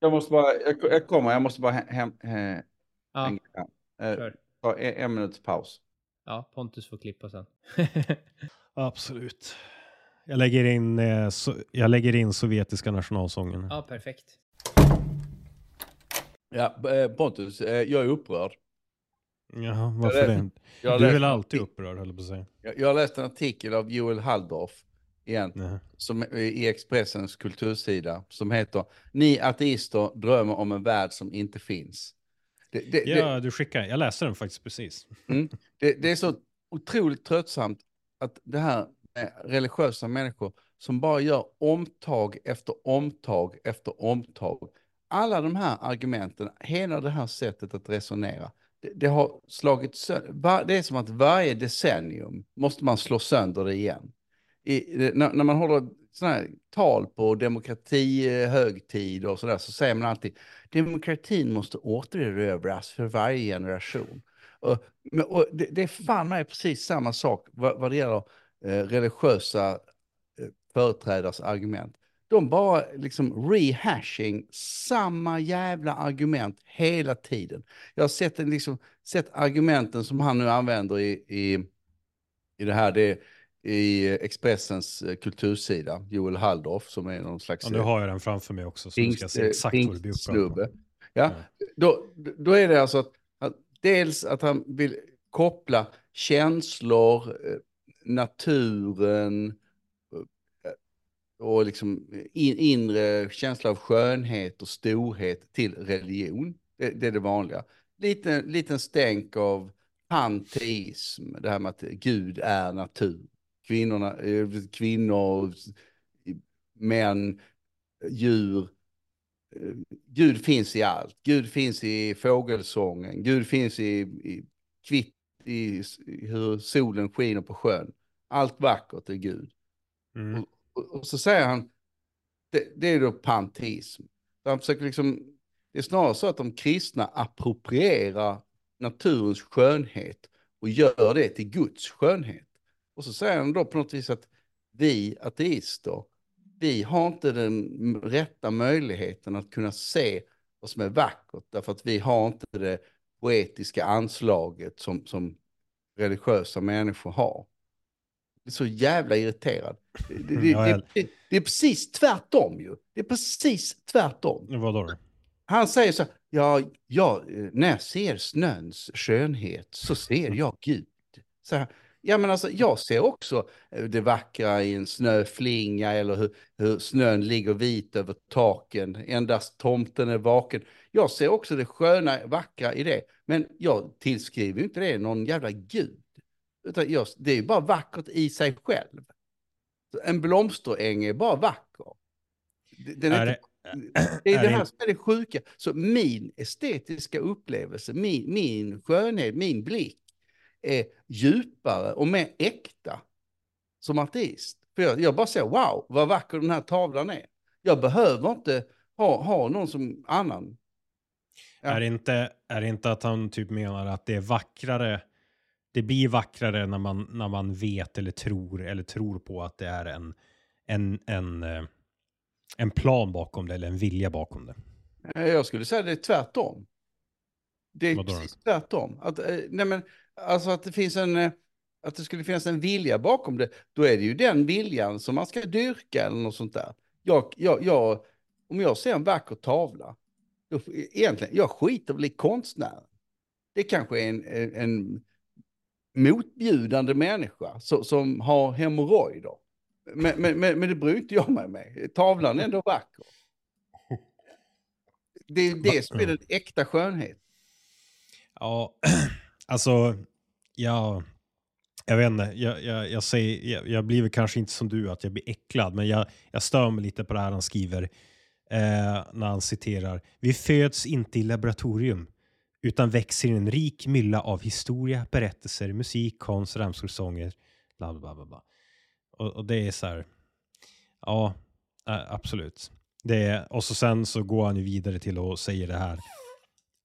Jag måste bara, jag, jag kommer, jag måste bara hem, hem, Ja, hem, eh, ta en, en minuts paus. Ja, Pontus får klippa sen. Absolut. Jag lägger in, eh, so jag lägger in sovjetiska nationalsången. ja, perfekt. Ja, eh, Pontus, eh, jag är upprörd. Jaha, varför Jag det? läste- har Du är väl en alltid upprörd, höll på att säga. Jag, jag har läst en artikel av Joel Halldorf igen, Nej. som, i Expressens kultursida, som heter Ni ateister drömmer om en värld som inte finns. Det, det, det, Ja, du skickar. Jag läste den faktiskt precis. det, det är så otroligt tröttsamt att det här med religiösa människor som bara gör omtag efter omtag efter omtag. Alla de här argumenten, hela det här sättet att resonera, det, det har slagit sönder. Det är som att varje decennium måste man slå sönder det igen. I, när, när man håller sådana här tal på demokrati, eh, högtid och sådär, så säger man alltid demokratin måste återerövras för varje generation. Och, och det, det är fan mig precis samma sak vad, vad det gäller eh, religiösa eh, företrädares argument. De bara liksom rehashing samma jävla argument hela tiden. Jag har sett, en, liksom, sett argumenten som han nu använder i, i, i det här, det är i Expressens eh, kultursida, Joel Halldorf som är någon slags Ja, nu har jag den framför mig också, så nu ska se exakt vad det blir på. Ja, då, då är det alltså att, att dels att han vill koppla känslor, eh, naturen eh, och liksom in, inre känsla av skönhet och storhet till religion. Det, det är det vanliga. Lite, liten stänk av panteism, det här med att Gud är natur. Kvinnorna, eh, kvinnor, män, djur, eh, Gud finns i allt. Gud finns i fågelsången. Gud finns i, i, kvitt, i, hur solen skiner på sjön. Allt vackert är Gud. Mm. Och, och så säger han, det, det är då panteism. Han försöker liksom, det är snarare så att de kristna approprierar naturens skönhet och gör det till Guds skönhet. Och så säger han då på något vis att vi ateister, vi har inte den rätta möjligheten att kunna se vad som är vackert, därför att vi har inte det poetiska anslaget som, som religiösa människor har. Jag är så jävla irriterad. Det, det, det, Ja, jag- det, det är precis tvärtom ju. Det är precis tvärtom. Vadå då? Han säger så här, ja, ja, när jag ser snöns skönhet så ser jag Gud. Så här, ja, men alltså, jag ser också eh, det vackra i en snöflinga eller hur, hur snön ligger vit över taken, endast tomten är vaken. Jag ser också det sköna, vackra i det, men jag tillskriver inte det någon jävla Gud. Utan jag, det är ju bara vackert i sig själv. En blomsteräng är bara vacker. Den är Är inte det, det är Är det här som är det sjuka. Så min estetiska upplevelse, min, min skönhet, min blick är djupare och mer äkta som artist. För jag, jag bara säger wow, vad vacker den här tavlan är. Jag behöver inte ha, ha någon som annan. Ja. är, det inte, är det inte att han typ menar att det är vackrare, det blir vackrare när man, när man vet eller tror eller tror på att det är en, en, en, eh, en plan bakom det eller en vilja bakom det. Eh, Jag skulle säga det är tvärtom. Det är precis tvärtom. Att, eh, nej men, alltså att det finns en, eh, att det skulle finnas en vilja bakom det, då är det ju den viljan som man ska dyrka eller något sånt där. Jag, jag, jag, om jag ser en vacker tavla, då, egentligen, jag skiter väl i konstnären. Det kanske är en, en, en motbjudande människa som, som har hemorrojder. Men, men, men, men det bryr inte jag mig med. Tavlan är ändå vacker. Det är det som är den äkta skönhet. Ja, alltså, ja, jag vet inte, jag, jag, jag, säger, jag, jag blir väl kanske inte som du att jag blir äcklad, men jag, jag stör mig lite på det här han skriver eh, när han citerar. Vi föds inte i laboratorium utan växer i en rik mylla av historia, berättelser, musik, konst, ramsånger, bla bla bla. bla. Och, och det är så här, ja, absolut. Det är, och så sen så går han ju vidare till att säga det här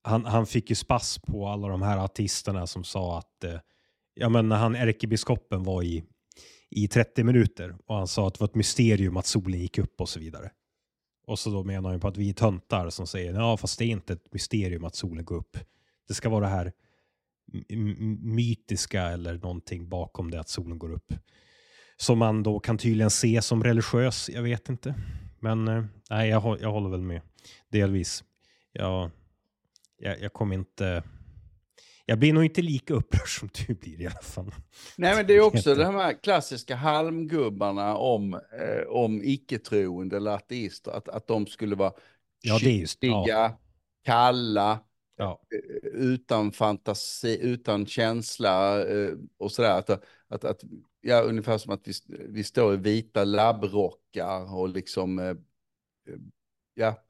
han, han fick ju spass på alla de här artisterna som sa att, eh, ja men när han ärkebiskopen var i, i 30 minuter och han sa att det var ett mysterium att solen gick upp och så vidare. Och så då menar han på att vi är töntar som säger ja fast det är inte ett mysterium att solen går upp. Det ska vara det här mytiska eller någonting bakom det att solen går upp. Som man då kan tydligen se som religiös, jag vet inte. Men eh, nej, jag, jag håller väl med. Delvis. Jag, jag, jag kommer inte... Jag blir nog inte lika upprörd som du blir i alla fall. Nej, men det är också de här klassiska halmgubbarna om, eh, om icke-troende eller ateister, att, att de skulle vara ja, just, ja. kalla, ja. Eh, utan fantasi, utan känsla eh, och sådär. Att, att, att, ja, ungefär som att vi, vi står i vita labbrockar och liksom, eh, ja,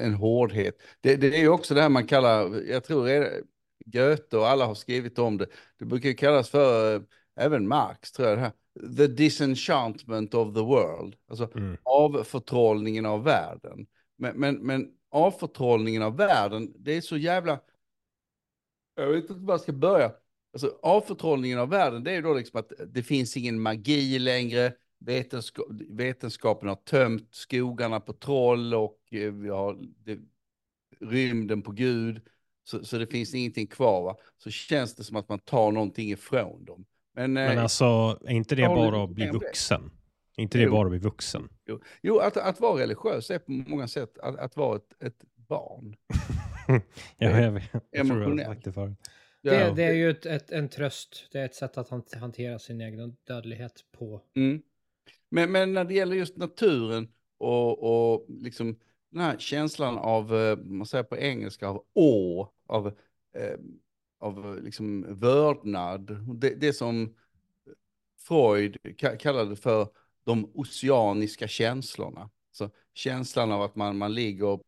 en hårdhet. Det, det är också det här man kallar, jag tror Goethe och alla har skrivit om det. Det brukar kallas för, även Marx tror jag, det här, the disenchantment of the world. Alltså mm. avförtrollningen av världen. Men, men, men avförtrollningen av världen, det är så jävla... Jag vet inte var jag ska börja. Alltså avförtrollningen av världen, det är ju då liksom att det finns ingen magi längre. Vetenska vetenskapen har tömt skogarna på troll och eh, vi har det, rymden på Gud. Så, så det finns ingenting kvar. Va? Så känns det som att man tar någonting ifrån dem. Men, Men eh, alltså, är inte det bara att bli vuxen? Är inte det jo. bara att bli vuxen? Jo, jo att, att vara religiös är på många sätt att, att vara ett, ett barn. ja, jag, vet, jag tror jag sagt det förut. Det, det, är ju ett, ett, en tröst. Det är ett sätt att hantera sin egen dödlighet på. Mm. Men, men när det gäller just naturen och, och liksom den här känslan av, eh, man säger på engelska, av å, av, eh, av liksom vördnad. Det, det som Freud kallade för de oceaniska känslorna. Så känslan av att man, man ligger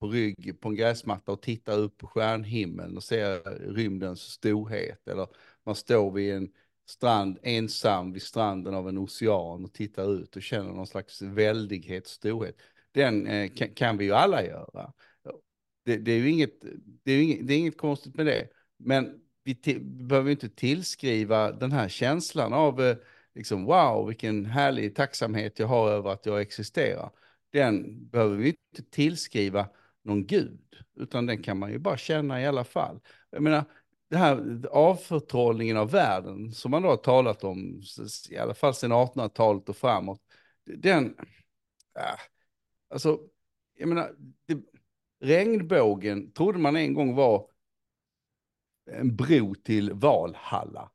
på rygg på en gräsmatta och tittar upp på stjärnhimlen och ser rymdens storhet. Eller man står vid en strand ensam vid stranden av en ocean och tittar ut och känner någon slags väldighet, storhet. Den eh, kan, kan, vi ju alla göra. Det, det, är ju inget, det är inget, det är inget konstigt med det. Men vi, till, vi behöver inte tillskriva den här känslan av eh, liksom wow, vilken härlig tacksamhet jag har över att jag existerar. Den behöver vi inte tillskriva någon gud, utan den kan man ju bara känna i alla fall. Jag menar, det här avförtrollningen av världen som man då har talat om, i alla fall sedan 1800-talet och framåt, den, äh, alltså, jag menar, det, regnbågen trodde man en gång var en bro till Valhalla.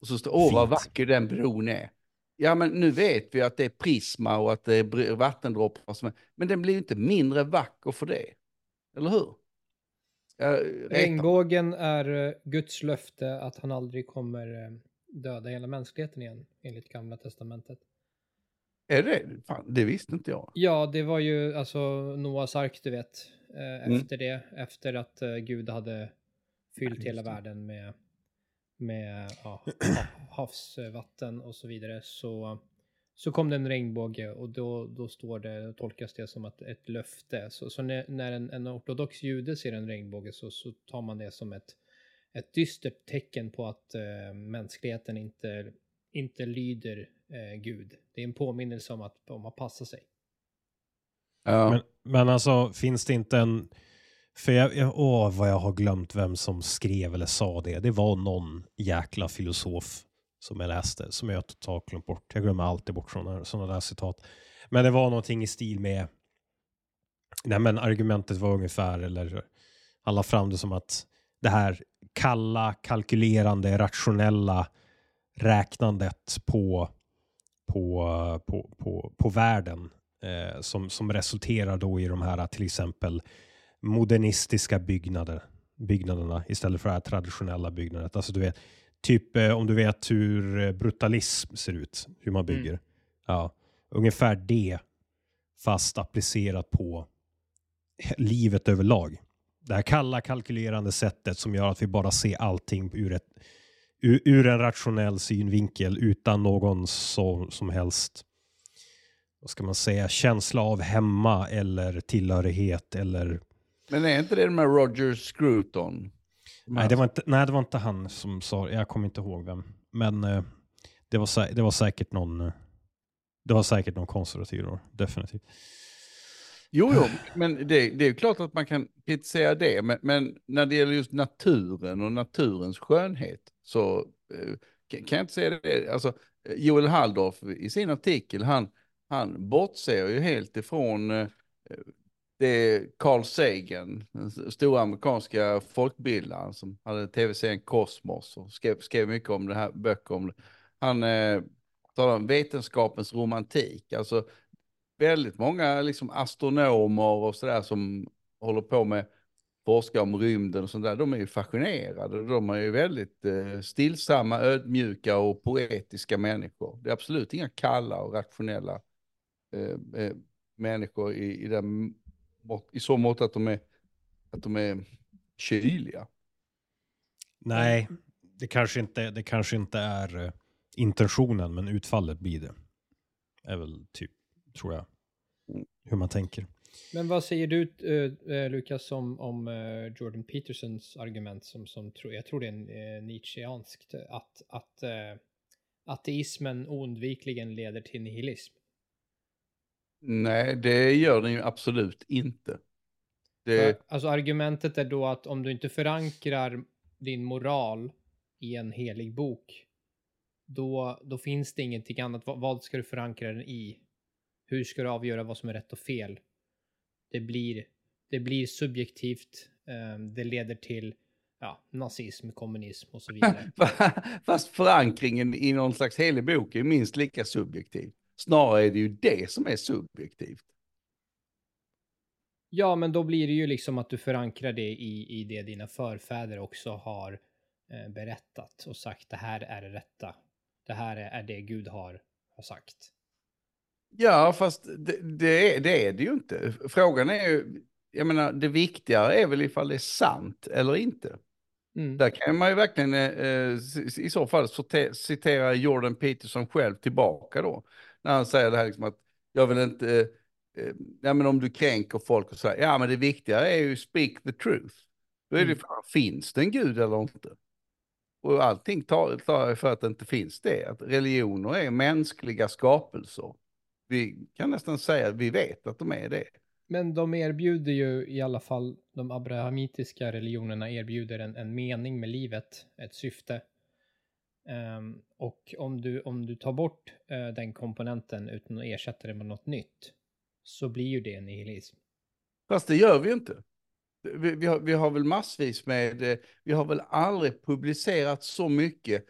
Och så står åh vad vacker den bron är. Ja, men nu vet vi att det är prisma och att det är vattendroppar. Men den blir inte mindre vacker för det. Eller hur? Regnbågen är eh, Guds löfte att han aldrig kommer eh, döda hela mänskligheten igen, enligt Gamla Testamentet. Är det Fan, det visste inte jag. Ja, det var ju alltså Noas ark, du vet. Eh, mm. Efter mm. det, efter att Gud hade fyllt hela världen med med ja, havsvatten och så vidare så, så kom det en regnbåge och då, då står det, tolkas det som att ett löfte. Så, så när, när en, en, ortodox jude ser en regnbåge så, så tar man det som ett, ett dystert tecken på att eh, mänskligheten inte, inte lyder eh, Gud. Det är en påminnelse om att, om att passa sig. Ja. Men, men alltså finns det inte en för jag, jag, åh vad jag har glömt vem som skrev eller sa det. Det var någon jäkla filosof som jag läste, som jag totalt glömt bort. Jag glömmer alltid bort sådana, sådana där citat. Men det var någonting i stil med, nej men argumentet var ungefär, eller han la fram det som att det här kalla, kalkylerande, rationella räknandet på, på, på, på, på världen eh, som, som resulterar då i de här till exempel modernistiska byggnader, byggnaderna istället för det här traditionella byggnadet. Alltså du vet, typ eh, om du vet hur eh, brutalism ser ut, hur man bygger. Mm. Ja, ungefär det fast applicerat på livet överlag. Det här kalla kalkylerande sättet som gör att vi bara ser allting ur, ett, ur, ur en rationell synvinkel utan någon så, som helst vad ska man säga, känsla av hemma eller tillhörighet eller men är inte det med Roger Scruton? Nej det, var inte, nej, det var inte han som sa Jag kommer inte ihåg vem. Men eh, det, var, det var säkert någon, eh, det var säkert någon konservativ då, definitivt. Jo, jo, men det, det är ju klart att man kan kritisera det, men, men, när det gäller just naturen och naturens skönhet så eh, kan jag inte säga det. Alltså, eh, Joel Halldorf i sin artikel, han, han bortser ju helt ifrån det är Carl Sagan, den stora amerikanska folkbildaren som hade tv-serien Kosmos och skrev, skrev mycket om det här, böcker om det. Han eh, talar om vetenskapens romantik, alltså väldigt många liksom astronomer och sådär som håller på med forskar om rymden och sånt där, de är ju fascinerade. De är ju väldigt eh, stillsamma, ödmjuka och poetiska människor. Det är absolut inga kalla och rationella eh, eh, människor i, i, den, i så mått att de är, att de är kyliga. Nej, det kanske inte, det kanske inte är uh, intentionen, men utfallet blir det. Är väl typ, tror jag, mm. hur man tänker. Men vad säger du, uh, Lukas, om, om Jordan Petersons argument som, som tro, jag tror det är en, Nietzscheanskt, att, att ateismen oundvikligen leder till nihilism? Nej, det gör den ju absolut inte. Det... Alltså argumentet är då att om du inte förankrar din moral i en helig bok, då, då finns det ingenting annat. Vad, vad ska du förankra den i? Hur ska du avgöra vad som är rätt och fel? Det blir, det blir subjektivt. Um, det leder till ja, nazism, kommunism och så vidare. Fast förankringen i någon slags helig bok är minst lika subjektiv. Snarare är det ju det som är subjektivt. Ja, men då blir det ju liksom att du förankrar det i, i det dina förfäder också har eh, berättat och sagt det här är det rätta. Det här är, är det Gud har, har sagt. Ja, fast det, det, är, det är det ju inte. Frågan är ju, jag menar, det viktigare är väl ifall det är sant eller inte. Mm. Där kan man ju verkligen eh, i så fall citera Jordan Peterson själv tillbaka då när han säger det här liksom att jag vill inte, eh, eh, ja men om du kränker folk och här, ja men det viktiga är ju speak the truth. Då är det mm. finns det en gud eller inte? Och allting talar för att det inte finns det, att religioner är mänskliga skapelser. Vi kan nästan säga att vi vet att de är det. Men de erbjuder ju i alla fall, de abrahamitiska religionerna erbjuder en, en mening med livet, ett syfte. Um, och om du, om du tar bort uh, den komponenten utan att ersätta det med något nytt så blir ju det nihilism. Fast det gör vi ju inte. Vi, vi, har, vi har väl massvis med, eh, vi har väl aldrig publicerat så mycket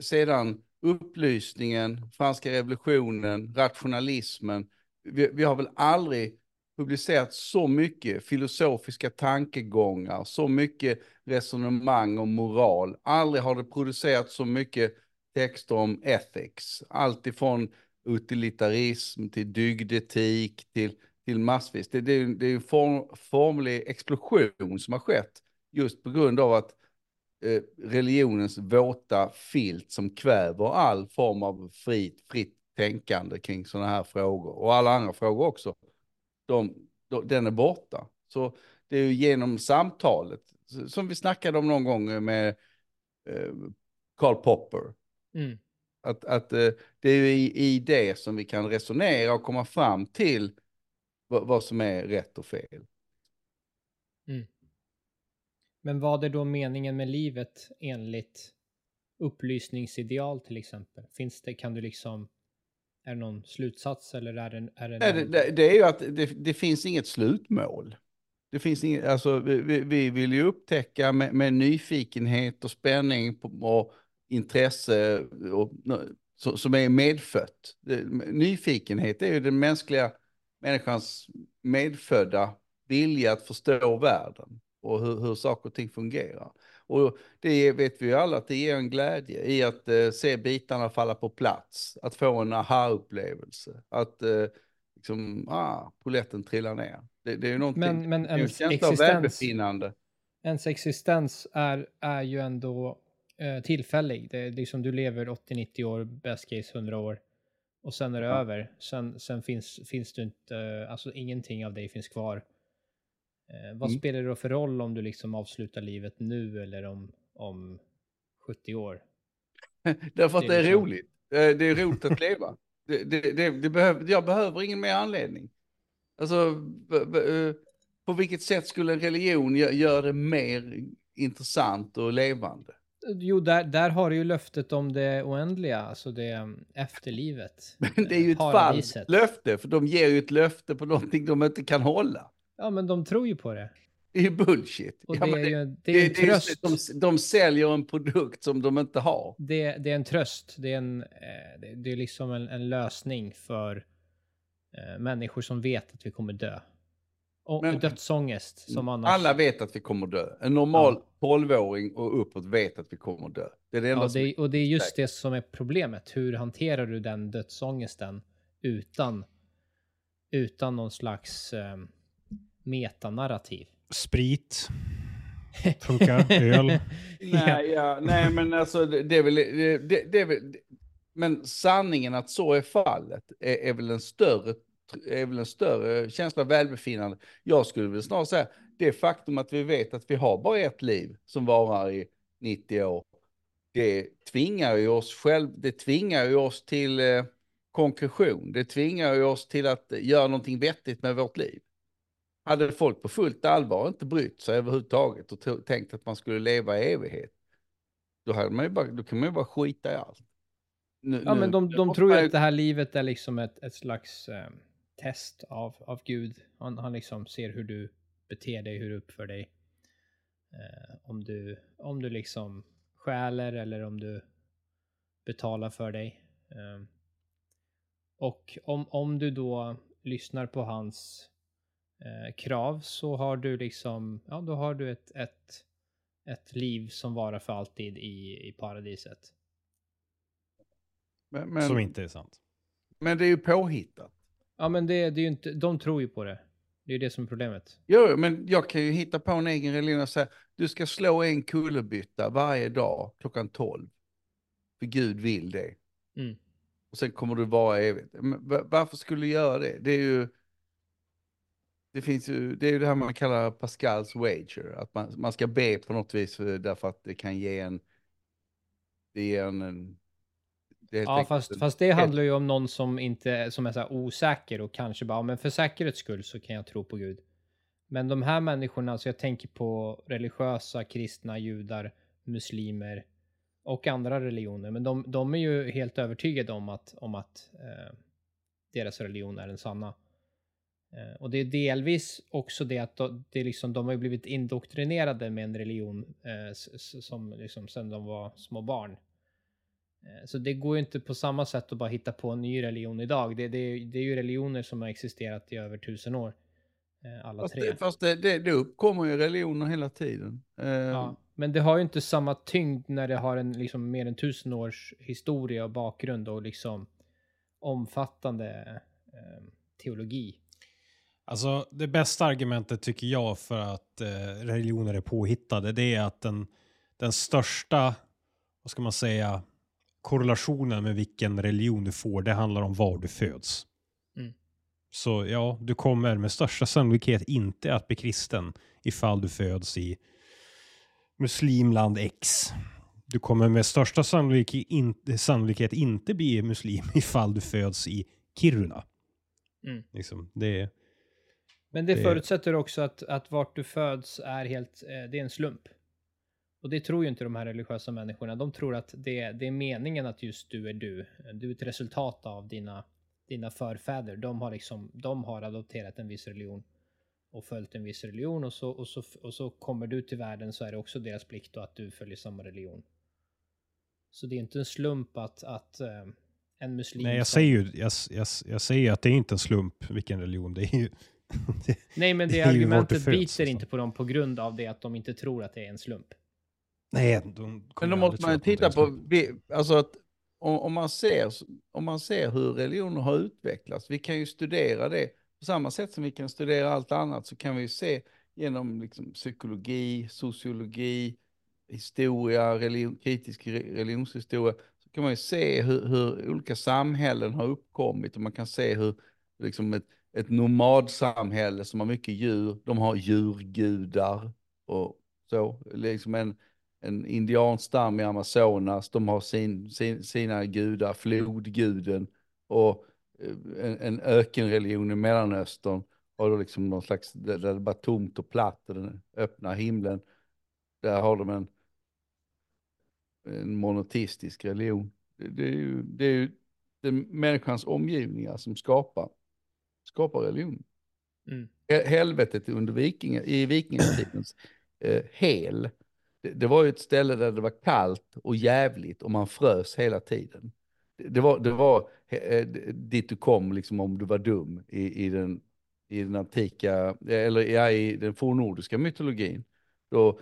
sedan upplysningen, franska revolutionen, rationalismen. Vi, vi har väl aldrig publicerat så mycket filosofiska tankegångar, så mycket resonemang om moral. Aldrig har det producerats så mycket texter om ethics. Allt ifrån utilitarism till dygdetik till, till massvis. Det, det, det är en form, formlig explosion som har skett just på grund av att eh, religionens våta filt som kväver all form av fritt, fritt tänkande kring sådana här frågor och alla andra frågor också de, de, den är borta. Så det är ju genom samtalet, som vi snackade om någon gång med eh, Karl Popper. Mm. Att, att eh, det är i, i det som vi kan resonera och komma fram till vad, vad som är rätt och fel. Mm. Men vad är då meningen med livet enligt upplysningsideal till exempel? Finns det, kan du liksom är det någon slutsats eller är det... Är det, någon... det, det, är ju att det, det, finns inget slutmål. Det finns inget, alltså vi, vi vill ju upptäcka med, med, nyfikenhet och spänning och intresse och, som är medfött. Nyfikenhet är ju den mänskliga människans medfödda vilja att förstå världen och hur, hur saker och ting fungerar. Och det vet vi ju alla att det ger en glädje i att eh, se bitarna falla på plats, att få en aha-upplevelse, att eh, liksom, ah, poletten trillar ner. Det, det är ju någonting, men, men ens en existens, ens existens är, är ju ändå eh, tillfällig. Det är liksom du lever 80-90 år, best case 100 år. Och sen är det ja. över. Sen, sen finns, finns du inte, alltså ingenting av dig finns kvar. Eh, vad mm. spelar det då för roll om du liksom avslutar livet nu eller om, om 70 år? Därför att det är, det är liksom... roligt. Eh, det är roligt att leva. Det, det, det, behöv, jag behöver ingen mer anledning. Alltså, eh, på vilket sätt skulle en religion gö- göra det mer intressant och levande? Jo, där, där har du ju löftet om det oändliga, alltså det um, efterlivet. Men det är ju ett falskt löfte, för de ger ju ett löfte på någonting de inte kan hålla. Ja, men de tror ju på det. Det är ju bullshit. Och Ja, det men är ju det är en det är tröst. de, de säljer en produkt som de inte har. Det, det är en tröst. Det är, en, eh, det, är liksom en, en lösning för eh, människor som vet att vi kommer dö. Och Men- dödsångest som annars... Alla vet att vi kommer dö. En normal 12-åring och uppåt vet att vi kommer dö. Det är det enda Ja, det, och det är just det som är problemet. Hur hanterar du den dödsångesten utan, utan någon slags eh, metanarrativ? Sprit. Funkar. Öl. Nej, ja, nej, men alltså det, det är väl... Det, det, det är väl men sanningen att så är fallet är, är väl en större är väl en större känsla av välbefinnande. Jag skulle väl snarare säga det faktum att vi vet att vi har bara ett liv som varar i 90 år. Det tvingar ju oss själv, det tvingar ju oss till eh, konkretion. Det tvingar ju oss till att göra någonting vettigt med vårt liv. Hade folk på fullt allvar inte brytt sig överhuvudtaget och tänkt att man skulle leva i evighet, då, hade man ju bara, då kan man ju bara skita i allt. Nu, Ja, nu- men de, de tror ju- att det här livet är liksom ett, ett slags eh, test av, av Gud. Han, han liksom ser hur du beter dig, hur du uppför dig. Eh, om, du, om du liksom stjäler eller om du betalar för dig. Eh, och om, om du då lyssnar på hans eh, krav så har du liksom, ja då har du ett, ett, ett liv som varar för alltid i, i paradiset. men, men, Som inte är sant. men det är ju påhittat. Ja men det, det är ju inte, de tror ju på det. Det är ju det som är problemet. Jo, men jag kan ju hitta på en egen religion och säga, du ska slå en kullerbytta varje dag klockan 12. För Gud vill det. Mm. Och sen kommer du vara evigt. Men va- varför skulle du göra det? Det är ju... Det finns ju, det är ju det här man kallar Pascals wager. Att man, man ska be på något vis för, därför att det kan ge en... Det ger en... en det Ja fast, en- fast det handlar ju om någon som inte, som är så osäker och kanske bara, "Ja, men för säkerhets skull så kan jag tro på Gud. Men de här människorna, alltså jag tänker på religiösa, kristna, judar, muslimer och andra religioner. Men de, de är ju helt övertygade om att, om att eh, deras religion är den sanna. Eh, och det är delvis också det att de, det är liksom, de har blivit indoktrinerade med en religion eh, som liksom sedan de var små barn. Eh, Så det går ju inte på samma sätt att bara hitta på en ny religion idag. Det, det, är- det är ju religioner som har existerat i över tusen år. eh, Alla Fast, tre. det, fast det, det, det uppkommer ju religioner hela tiden. Eh, Ja, men det har ju inte samma tyngd när det har en liksom mer än tusen års historia och bakgrund och liksom omfattande eh, teologi. Alltså det bästa argumentet tycker jag för att eh, religioner är påhittade det är att den, den största, vad ska man säga, korrelationen med vilken religion du får det handlar om var du föds. Mm. Så ja, du kommer med största sannolikhet inte att bli kristen ifall du föds i muslimland X. Du kommer med största sannolikhet, in, sannolikhet inte bli muslim ifall du föds i Kiruna. Mm. Liksom, det är... Men det, Det- förutsätter också att, att vart du föds är helt, eh, det är en slump. Och det tror ju inte de här religiösa människorna. De tror att det, det är meningen att just du är du. Du är ett resultat av dina, dina förfäder. De har liksom, de har adopterat en viss religion och följt en viss religion och så, och så, och så kommer du till världen så är det också deras plikt då att du följer samma religion. Så det är inte en slump att, att eh, en muslim Nej, jag som- säger ju jag, jag, jag säger att det är inte en slump vilken religion det är. Det, Nej, men det, Det argumentet biter alltså. inte på dem på grund av det att de inte tror att det är en slump. nej, de Men då måste man titta på, alltså att om, om, man ser, om man ser hur religioner har utvecklats, vi kan ju studera det på samma sätt som vi kan studera allt annat så kan vi ju se genom liksom psykologi, sociologi, historia, religion, kritisk re- religionshistoria, så kan man ju se hur, hur olika samhällen har uppkommit och man kan se hur liksom ett, ett nomadsamhälle som har mycket djur, de har djurgudar och så, liksom en, en indianstam i Amazonas, de har sin, sin, sina gudar, flodguden och eh, en, en ökenreligion i Mellanöstern har då liksom någon slags, där det är bara tomt och platt och den öppna himlen. Där har de en, en monoteistisk religion. Det, det är ju, det är ju det är människans omgivningar som skapar, skapar religion. Mm. He- Helvetet under vikinga, i vikingatidens eh, hel, det, det var ju ett ställe där det var kallt och jävligt och man frös hela tiden. Det, det var, det var eh, dit du kom liksom om du var dum i, i, den, i den antika, eller ja, i den fornnordiska mytologin. Då,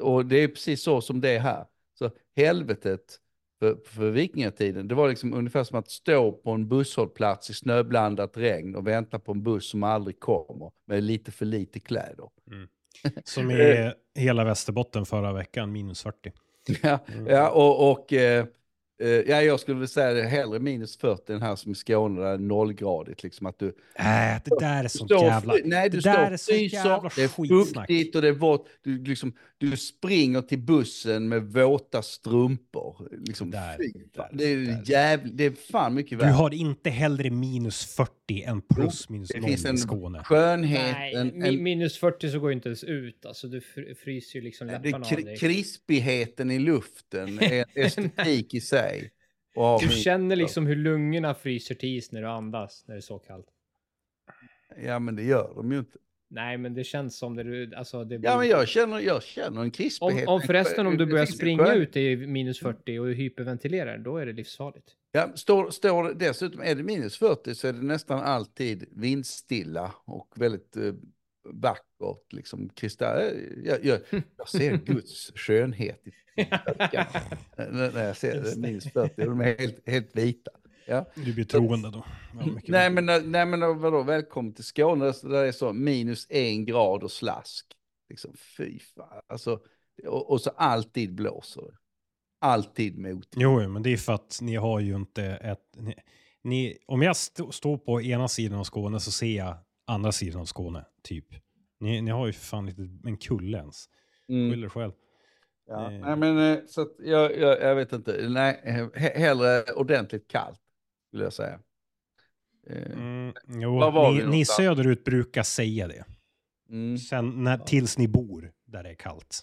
och det är precis så som det är här. Så helvetet för, för vikingatiden, det var liksom ungefär som att stå på en busshållplats i snöblandat regn och vänta på en buss som aldrig kommer med lite för lite kläder. Som i hela Västerbotten förra veckan, minus 40. Ja, ja och, och eh, eh, ja, jag skulle vilja säga det hellre minus 40 än här som i Skåne där det är nollgradigt. Liksom att du, Äh, det där är du sånt jävla... nej, du det står där är så fryser, jävla det är fuktigt och det är vått. Du, liksom, du springer till bussen med våta strumpor. Liksom, Det där- där- det, är det där- jävligt, det är fan mycket Du värre. har inte hellre minus 40 än plus minus Det 0 finns en i Skåne. skönhet, Nej, en, en, minus 40 så går ju inte ens ut. Alltså du fr- fryser ju liksom det läpparna av kri- dig. krispigheten i luften, är estetik i sig. Har Du känner liksom hur lungorna fryser till is när du andas när det är så kallt. Ja men det gör de ju inte. Nej, men det känns som det du, alltså det Ja blir- men jag känner, jag känner en om, krispighet. om förresten om du börjar springa ut i minus 40 och hyperventilerar, då är det livsfarligt. Ja, står, står, dessutom är det minus 40 så är det nästan alltid vindstilla och väldigt eh, vackert. Liksom, kristall, jag, jag, jag ser Guds skönhet i ögonen när, när jag ser det, minus 40. De är helt, helt vita. Ja. Du blir troende då. Ja, mycket Nej men, nej men vadå, välkommen till Skåne där det är så minus en grad och slask. Liksom, fy fan. Alltså, och, och så alltid blåser det. Alltid mot. Jo, men det är för att ni har ju inte ett... Ni, ni, om jag st står på ena sidan av Skåne så ser jag andra sidan av Skåne, typ. Ni, ni har ju för fan inte en kulle ens. Mm. Skyll er själv. Ja, Eh. nej, men eh, så att jag, jag, jag vet inte. Nej, eh, he- hellre ordentligt kallt skulle jag säga. Eh, Mm, jo, ni, ni söderut brukar säga det. Mm. Sen när, tills ni bor där det är kallt.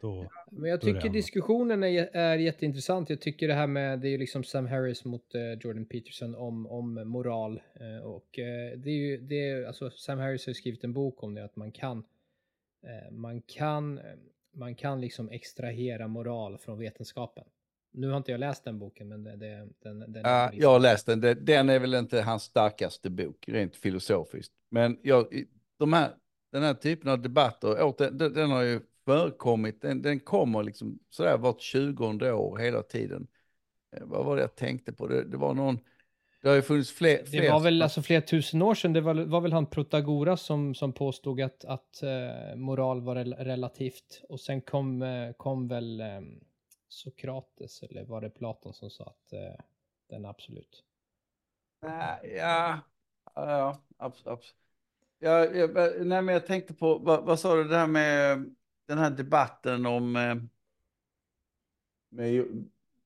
Då, Men jag tycker diskussionen är, är jätteintressant. Jag tycker det här med, det är ju liksom Sam Harris mot eh, Jordan Peterson om, om moral. Eh, och eh, det är ju, det är, alltså Sam Harris har ju skrivit en bok om det, att man kan, eh, man kan, eh, man kan liksom extrahera moral från vetenskapen. Nu har inte jag läst den boken, men det, det, den, den liksom- jag har läst den. Den är väl inte hans starkaste bok, rent filosofiskt. Men jag, de här, den här typen av debatter, den har ju förekommit. Den, den kommer liksom sådär vart 20 år hela tiden. Eh, Vad var det jag tänkte på? Det, det var någon... Det har ju funnits fler... fler Det var väl alltså flera tusen år sedan, det var, var väl han Protagoras som, som påstod att, att eh, moral var rel relativt. Och sen kom, eh, kom väl eh, Sokrates, eller var det Platon som sa att eh, den är absolut. Nej, Ja, ja, absolut. Ja, jag, nej, men jag tänkte på, vad, vad sa du det här med den här debatten om, eh, med,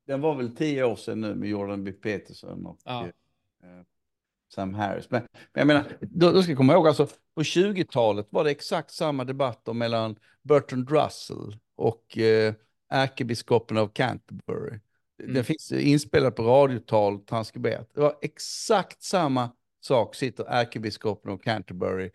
den var väl tio år sedan nu med Jordan B. Peterson och Ja. eh, Sam Harris. Men, men jag menar, då, då ska jag komma ihåg, alltså på 20-talet var det exakt samma debatter mellan Bertrand Russell och eh, ärkebiskopen av Canterbury. Mm. Den finns inspelat på radiotal, transkriberat. Det var exakt samma sak sitter ärkebiskopen av Canterbury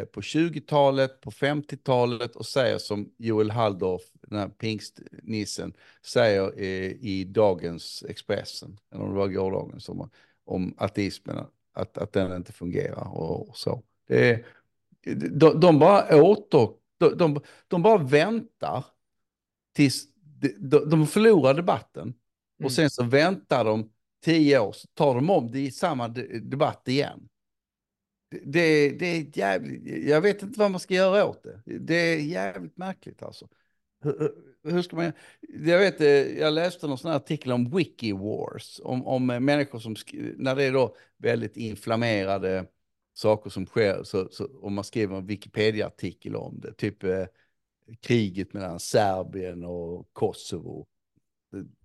på 20-talet, på 50-talet och säger som Joel Halldorf, den här pingstnissen, säger eh, i dagens Expressen, eller om det var gårdagens, om, om ateismen, att, att den inte fungerar och, och så. Det de, de bara åter, de, de, de bara väntar tills de, de, förlorar debatten Mm. och sen så väntar de tio år, så tar de om det i samma de, debatt igen. Det, det, är jävligt, jag vet inte vad man ska göra åt det. Det är jävligt märkligt alltså. Hur, hur- ska man, jag vet, eh, jag läste någon sån här artikel om Wikivars, om, om eh, människor som, när det är då väldigt inflammerade saker som sker, så, så, om man skriver en Wikipedia-artikel om det, typ eh, kriget mellan Serbien och Kosovo.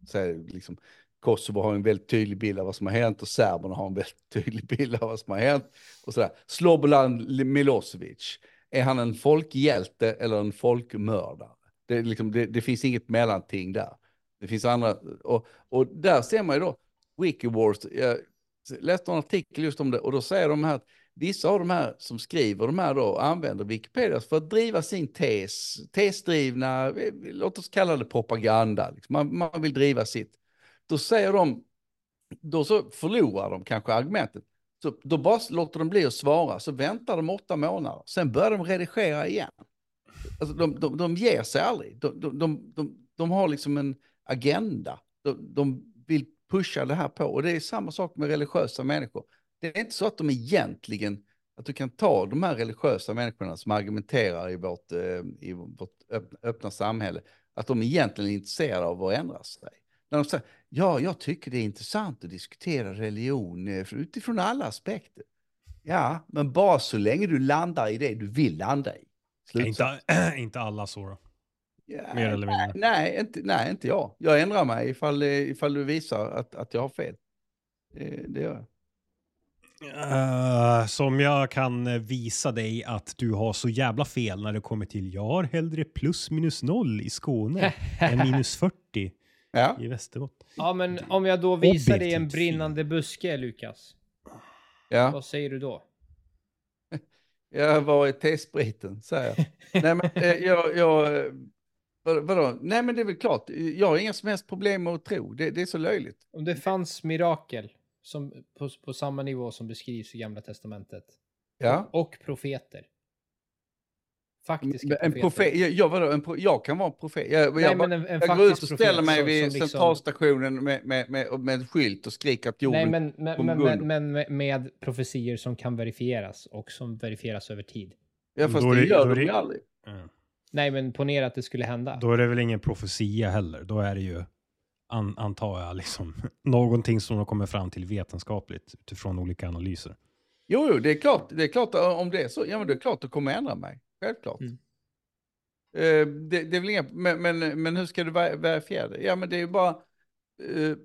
Så liksom, Kosovo har en väldigt tydlig bild av vad som har hänt och serberna har en väldigt tydlig bild av vad som har hänt. Och sådär. Slobodan Milosevic, är han en folkhjälte eller en folkmördare? Det, liksom, det, det finns inget mellanting där. Det finns andra, och, och där ser man ju då, WikiWars, jag läste en artikel just om det, och då säger de här att vissa av de här som skriver de här då använder Wikipedia för att driva sin tes, tesdrivna, låt oss kalla det propaganda, liksom. man, man vill driva sitt. Då säger de, då så förlorar de kanske argumentet. Så då bara låter de bli att svara, så väntar de åtta månader, sen börjar de redigera igen. Alltså de, de, de ger sig aldrig, de, de, de, de, de har liksom en agenda. De, de vill pusha det här på, och det är samma sak med religiösa människor det är inte så att de egentligen, att du kan ta de här religiösa människorna som argumenterar i vårt, eh, i vårt öppna samhälle, att de egentligen är intresserade av att ändra sig. När de säger, ja, jag tycker det är intressant att diskutera religion eh, utifrån alla aspekter. Ja, men bara så länge du landar i det du vill landa i. Inte, inte alla så då? Ja, Mer eller mindre? Nej, inte, nej, inte jag. Jag ändrar mig ifall, eh, ifall du visar att, att jag har fel. Det, det gör jag. Uh, som jag kan visa dig att du har så jävla fel när det kommer till jag har hellre plus minus noll i Skåne än minus 40 ja. i Västerbotten. Ja, men om jag då visar dig en brinnande buske, Lukas. Ja. Vad säger du då? Jag var i T-spriten, säger jag. Nej, men eh, jag, jag vad, vadå? Nej, men det är väl klart. Jag har inga som helst problem med att tro. Det, det är så löjligt. Om det fanns mirakel som, på, på samma nivå som beskrivs i Gamla Testamentet. Ja. Och, och profeter. Faktiska en. Profet, jag, vadå, en, jag kan vara profet. Jag, Nej, jag, men en, en jag går ut och ställer mig vid som, liksom- centralstationen med, med, med, med en skylt och skriker att jorden Nej, men, men, men, men, men med profetier som kan verifieras och som verifieras över tid. Ja, fast det, det gör de ju aldrig. Nej, men ponera att det skulle hända. Då är det väl ingen profetia heller. Då är det ju an, antar jag, liksom, någonting som de kommer fram till vetenskapligt utifrån olika analyser. Jo, jo, det är klart, det är klart om det är så, ja men det är klart att kommer ändra mig, självklart. Mm. Uh, det, det, är väl inga, men, men, men hur ska du verifiera det? Ja, men det är ju bara, uh,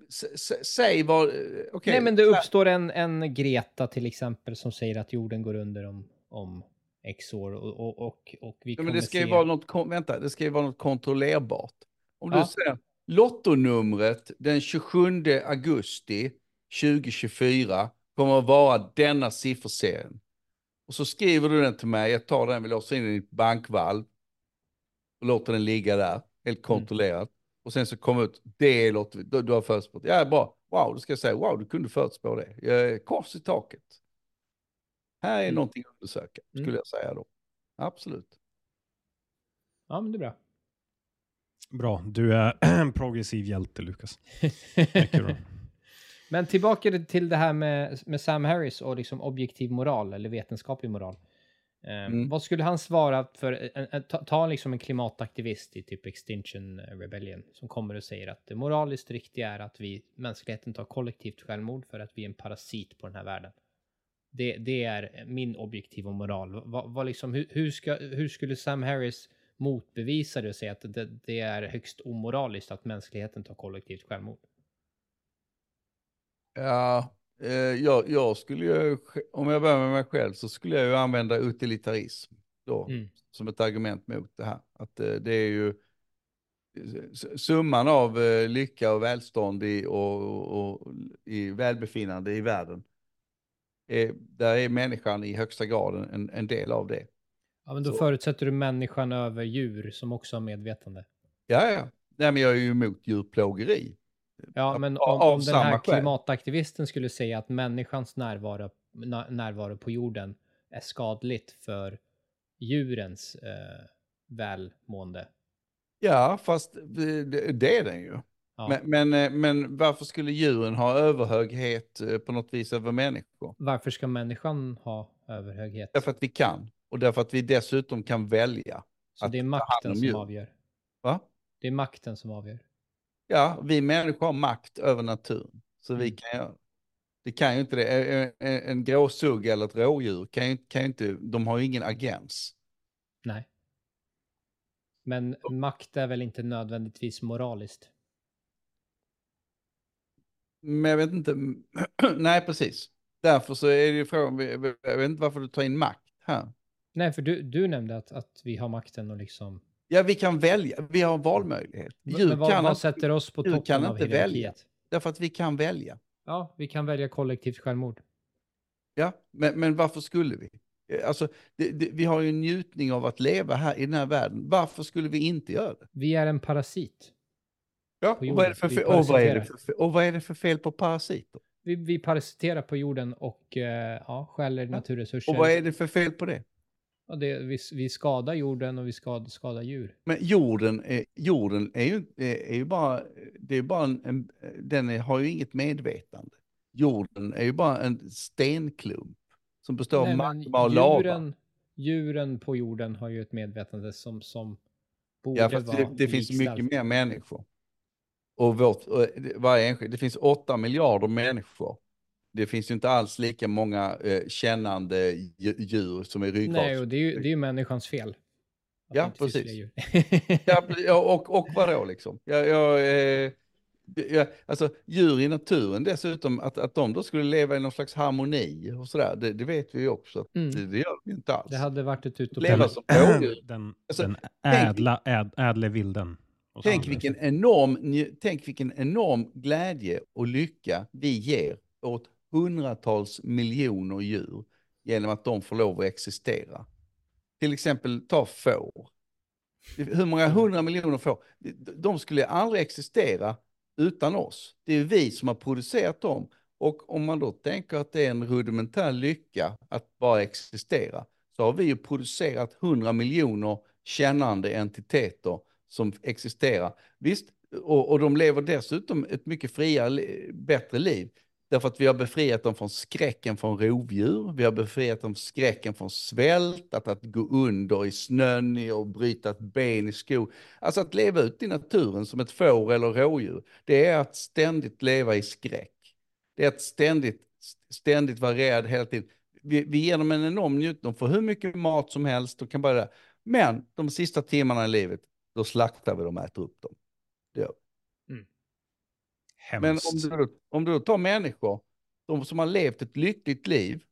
säg vad, uh, okay. Nej, men det uppstår en, en Greta till exempel som säger att jorden går under om, om X år och, och, och, och vi ja, kommer men det ska se... ju vara något, vänta, det ska ju vara något kontrollerbart. Om ja. du säger, Lottonumret den 27 augusti 2024 kommer att vara denna sifferserien. Och så skriver du den till mig, jag tar den, vi låser in den i ett bankvalv och låter den ligga där, helt mm. kontrollerat. Mm. Och sen så kommer ut, det låter vi, du, du har förutspått. Ja, bra. Wow, då ska jag säga, wow, du kunde förutspå det. Jag kors i taket. Här är mm. någonting att undersöka, skulle mm. jag säga då. Absolut. Ja, men det är bra. Bra, du är en progressiv hjälte Lukas. Men tillbaka till det här med, med Sam Harris och liksom objektiv moral eller vetenskaplig moral. Eh, mm. Vad skulle han svara för, ta, ta liksom en klimataktivist i typ Extinction Rebellion som kommer och säger att det moraliskt riktiga är att vi, mänskligheten tar kollektivt självmord för att vi är en parasit på den här världen. Det, det är min objektiva moral. Vad, vad liksom, hur, hur, ska, hur skulle Sam Harris motbevisa det och säga att det, det är högst omoraliskt att mänskligheten tar kollektivt självmord? Ja, eh, jag, jag, skulle ju, om jag börjar med mig själv så skulle jag ju använda utilitarism då mm. som ett argument mot det här. Att eh, det är ju summan av eh, lycka och välstånd i, och, och, och i välbefinnande i världen. Eh, där är människan i högsta grad en, en del av det. Ja, men då så. förutsätter du människan över djur som också har medvetande. Ja, ja. Nej, men jag är ju emot djurplågeri. Ja, men om, om den här klimataktivisten skulle säga att människans närvaro, närvaro på jorden är skadligt för djurens eh, välmående. Ja, fast det, det är den ju. Ja. Men, men, eh, men, varför skulle djuren ha överhöghet eh, på något vis över människor? Varför ska människan ha överhöghet? Därför att vi kan. Och därför att vi dessutom kan välja. Så det är makten som avgör? Va? Det är makten som avgör? Ja, vi människor har makt över naturen. Så mm. vi kan göra det. kan ju inte det. En, en gråsugg eller ett rådjur kan ju, kan ju inte, de har ju ingen agens. Nej. Men makt är väl inte nödvändigtvis moraliskt? Men jag vet inte, nej precis. Därför så är det ju frågan, jag vet inte varför du tar in makt här. Nej, för du, du nämnde att, att vi har makten och liksom... Ja, vi kan välja, vi har valmöjlighet. Djur men vad, kan vad sätter oss på toppen kan av inte hierarkiet? välja. därför att vi kan välja. Ja, vi kan välja kollektivt självmord. Ja, men, men varför skulle vi? Eh, Alltså, det, det, vi har ju en njutning av att leva här i den här världen. Varför skulle vi inte göra det? Vi är en parasit. Ja, och vad, är det för fel, och, vad är det för, och vad är det för fel på parasiter? Vi, vi parasiterar på jorden och eh, ja, stjäler naturresurser. Och vad är det för fel på det? Ja, det, vi, vi skadar jorden och vi skadar, skadar djur. Men jorden är, jorden är ju, är, ju bara, det är bara en, en, den är, har ju inget medvetande. Jorden är ju bara en stenklump som består av Nej, men magma och lava. djuren, djuren på jorden har ju ett medvetande som, som borde Ja, fast vara det, det finns mycket mer människor. Och vårt, och varje enskild, det finns åtta miljarder människor. Det finns ju inte alls lika många eh, kännande dju- djur som är ryggrads. Nej, och det är ju, det är ju människans fel. Ja, precis. Ja, och, och vadå liksom? Jag, jag, eh, jag, alltså djur i naturen dessutom, att, att de då skulle leva i någon slags harmoni och sådär, det, det vet vi ju också. Mm. Det, det gör de ju inte alls. Det hade varit ett Leva utopi. som rådjur. Den, Alltså, den ädla, äd, ädle vilden. Tänk vilken, enorm, tänk vilken enorm glädje och lycka vi ger åt hundratals miljoner djur genom att de får lov att existera. Till exempel ta får. Hur många hundra miljoner får? De skulle aldrig existera utan oss. Det är vi som har producerat dem. Och om man då tänker att det är en rudimentär lycka att bara existera, så har vi ju producerat hundra miljoner kännande entiteter som existerar. Visst, och, och de lever dessutom ett mycket friare, bättre liv. Därför att vi har befriat dem från skräcken från rovdjur, vi har befriat dem från skräcken från svält, att, att gå under i snön och bryta ett ben i skog. Alltså att leva ut i naturen som ett får eller rådjur, det är att ständigt leva i skräck. Det är att ständigt, ständigt vara rädd hela tiden. Vi, vi ger dem en enorm njutning, de får hur mycket mat som helst och kan bara. Men de sista timmarna i livet, då slaktar vi dem och äter upp dem. Det gör vi. Men Hemskt. om du, om du tar människor, de som har levt ett lyckligt liv,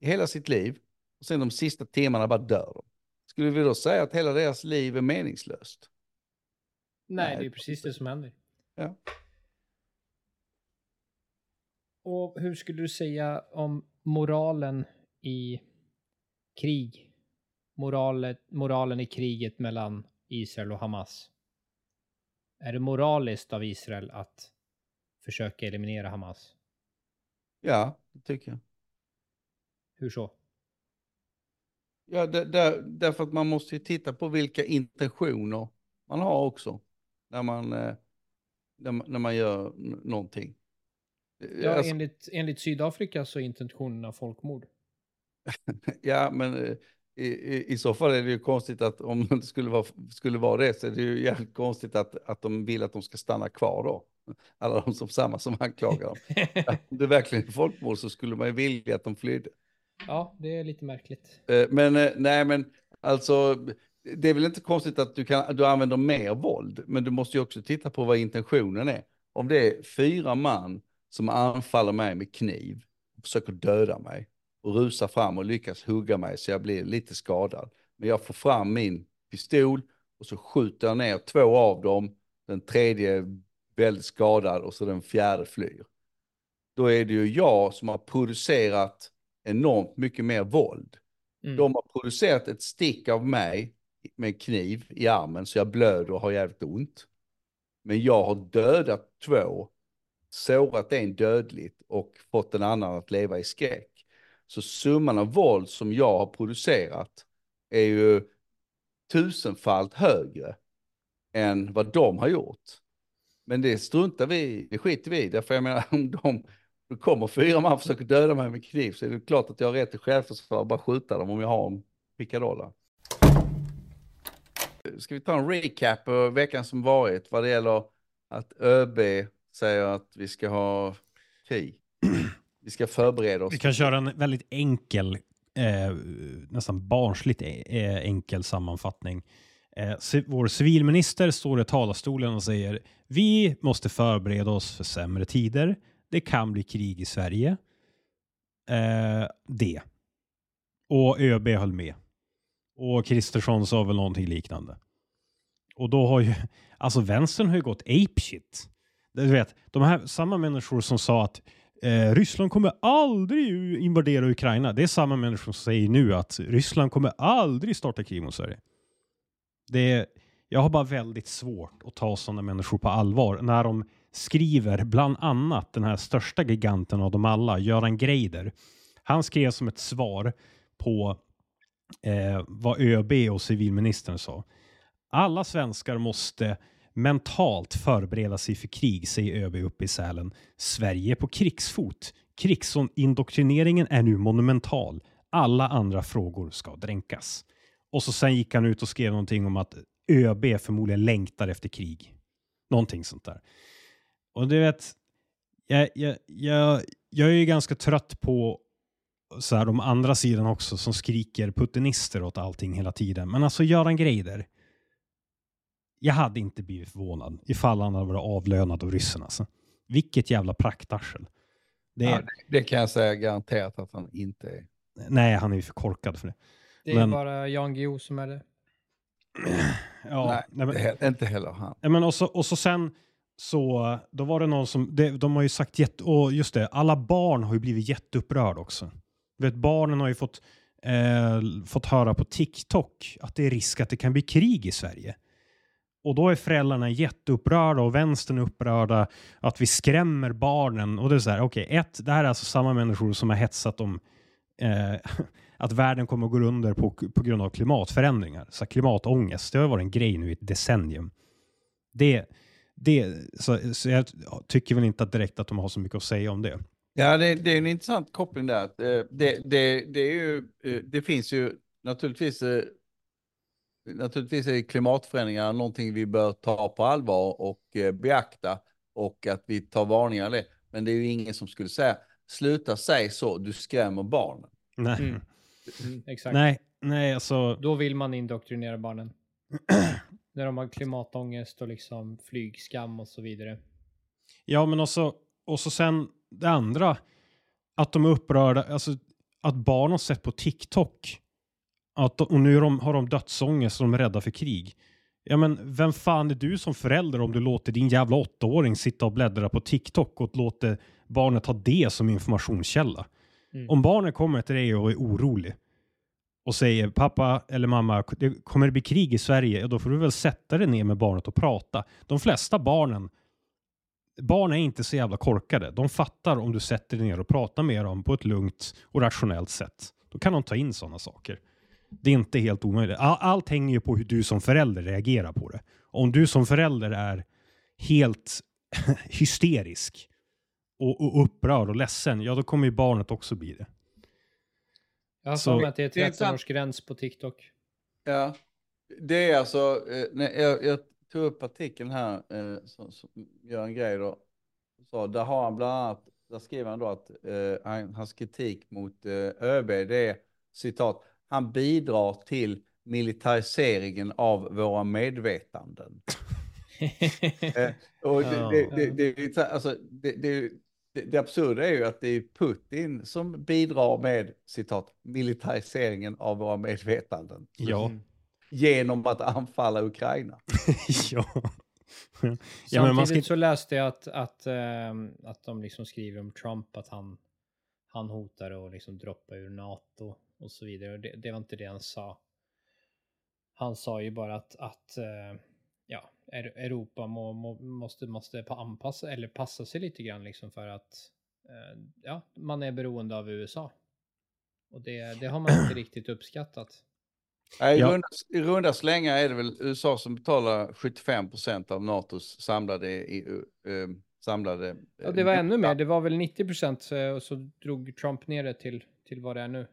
hela sitt liv, och sen de sista timmarna bara dör de. Skulle vi då säga att hela deras liv är meningslöst? Nej, Nej, det är precis det som händer. Ja. Och hur skulle du säga om moralen i krig? Moralet, moralen i kriget mellan Israel och Hamas. Är det moraliskt av Israel att försöka eliminera Hamas? Ja, det tycker jag. Hur så? Ja, där, där, därför att man måste ju titta på vilka intentioner man har också. När man, eh, när, man- när man gör någonting. Ja, Alltså, enligt, enligt Sydafrika så är intentionerna folkmord. Ja, men eh, i, i, i så fall är det ju konstigt att om det skulle vara, skulle vara det så är det ju jävligt konstigt att, att de vill att de ska stanna kvar då. Alla de som samma som anklagar dem. Om det verkligen är folkmord så skulle man ju vilja att de flydde. ja, det är lite märkligt. Eh, Men eh, nej, men alltså det är väl inte konstigt att du, kan, du använder mer våld, men du måste ju också titta på vad intentionen är. Om det är fyra man som anfaller mig med kniv, och försöker döda mig och rusar fram och lyckas hugga mig så jag blir lite skadad. Men jag får fram min pistol och så skjuter jag ner två av dem, den tredje är väldigt skadad och så den fjärde flyr. Då är det ju jag som har producerat enormt mycket mer våld. Mm. De har producerat ett stick av mig med kniv i armen så jag blöder och har jävligt ont. Men jag har dödat två, sårat en dödligt och fått en annan att leva i skräck. Så summan av våld som jag har producerat är ju tusenfalt högre än vad de har gjort. Men det struntar vi i, det skiter vi i. Därför jag menar om de det kommer fyra man och försöker döda mig med kniv så är det klart att jag har rätt till självförsvar och bara skjuta dem om jag har en pickadolla. Ska vi ta en recap på veckan som varit vad det gäller att ÖB säger att vi ska ha krig. Vi ska förbereda oss. Vi kan köra en väldigt enkel, eh, nästan barnsligt eh, enkel sammanfattning. Eh, vår civilminister står i talarstolen och säger vi måste förbereda oss för sämre tider. det kan bli krig i Sverige. Eh, det. Och ÖB höll med. Och Kristersson sa väl någonting liknande. Och då har ju, alltså vänstern har ju gått apeshit. Du vet, de här samma människor som sa att eh, Ryssland kommer aldrig invadera Ukraina. Det är samma människor som säger nu att Ryssland kommer aldrig starta krig mot Sverige. Det är, jag har bara väldigt svårt att ta sådana människor på allvar när de skriver bland annat den här största giganten av dem alla, Göran Greider. Han skrev som ett svar på eh, vad ÖB och civilministern sa. Alla svenskar måste mentalt förbereda sig för krig, säger ÖB uppe i Sälen. Sverige är på krigsfot. Krigsindoktrineringen är nu monumental. Alla andra frågor ska dränkas. Och så sen gick han ut och skrev någonting om att ÖB förmodligen längtar efter krig. Någonting sånt där. Och du vet, jag, jag, jag, jag är ju ganska trött på så här, de andra sidan också som skriker putinister åt allting hela tiden. Men alltså Göran Greider. Jag hade inte blivit förvånad ifall han hade varit avlönad av ryssarna. Alltså. Vilket jävla praktarsel. Det, ja, det, kan jag säga garanterat att han inte är. Nej, han är ju för korkad för det. Det är men... bara Jan Guillou som är det. ja, nej, nej men... det är inte heller han. Ja, men och, så, och så sen så då var det någon som, det, de har ju sagt jätte, och just det, alla barn har ju blivit jätteupprörda också. Vet, barnen har ju fått, eh, fått höra på TikTok att det är risk att det kan bli krig i Sverige. Och då är föräldrarna jätteupprörda och vänstern upprörda att vi skrämmer barnen. Och det är så här, okej, okay, ett, det här är alltså samma människor som har hetsat om eh, att världen kommer att gå under på, på grund av klimatförändringar. Så klimatångest, det har varit en grej nu i ett decennium. Det, det, så, så jag tycker väl inte att direkt att de har så mycket att säga om det. Ja, det, det är en intressant koppling där. Eh, det, det, det, är ju, eh, det finns ju naturligtvis, eh, naturligtvis är klimatförändringar någonting vi bör ta på allvar och beakta och att vi tar varningar av det. Men det är ju ingen som skulle säga, sluta säga så, du skrämmer barnen. Nej. Mm. Mm, exakt. Nej, nej, alltså. Då vill man indoktrinera barnen. När de har klimatångest och liksom flygskam och så vidare. Ja, men också, och så sen det andra, att de är upprörda, alltså att barn har sett på TikTok att, och nu de, har de dödsångest och de är rädda för krig. Ja, men vem fan är du som förälder om du låter din jävla åttaåring sitta och bläddra på TikTok och låter barnet ha det som informationskälla? Mm. Om barnet kommer till dig och är orolig och säger pappa eller mamma, det kommer det bli krig i Sverige? då får du väl sätta dig ner med barnet och prata. De flesta barnen barn är inte så jävla korkade. De fattar om du sätter dig ner och pratar med dem på ett lugnt och rationellt sätt. Då kan de ta in sådana saker. Det är inte helt omöjligt. All, allt hänger ju på hur du som förälder reagerar på det. Om du som förälder är helt hysterisk och, och upprörd och ledsen, ja då kommer ju barnet också bli det. Jag har för mig att det är 13 års gräns på TikTok. Ja, det är alltså, eh, nej, jag, jag tog upp artikeln här eh, som, som gör en grej då. Så där har han bland annat, där skriver han då att eh, han, hans kritik mot eh, ÖB det är citat, han bidrar till militariseringen av våra medvetanden. eh, och det, det, det, det, alltså, det, det, det absurda är ju att det är Putin som bidrar med citat militariseringen av våra medvetanden. Ja. Mm genom att anfalla Ukraina. ja. ja Samtidigt ska... så läste jag att, att, äh, att de liksom skriver om Trump att han, han hotar att liksom droppa ur NATO och så vidare. Det, det, var inte det han sa. Han sa ju bara att, att äh, ja, Europa må, må, måste, måste anpassa eller passa sig lite grann liksom för att äh, ja, man är beroende av USA. Och det, det har man inte riktigt uppskattat. I, ja. runda, I runda slängar är det väl USA som betalar 75 procent av NATOs samlade, i, uh, samlade Ja, det var uh, ännu mer. Det var väl 90 procent och så drog Trump ner det till, till vad det är nu.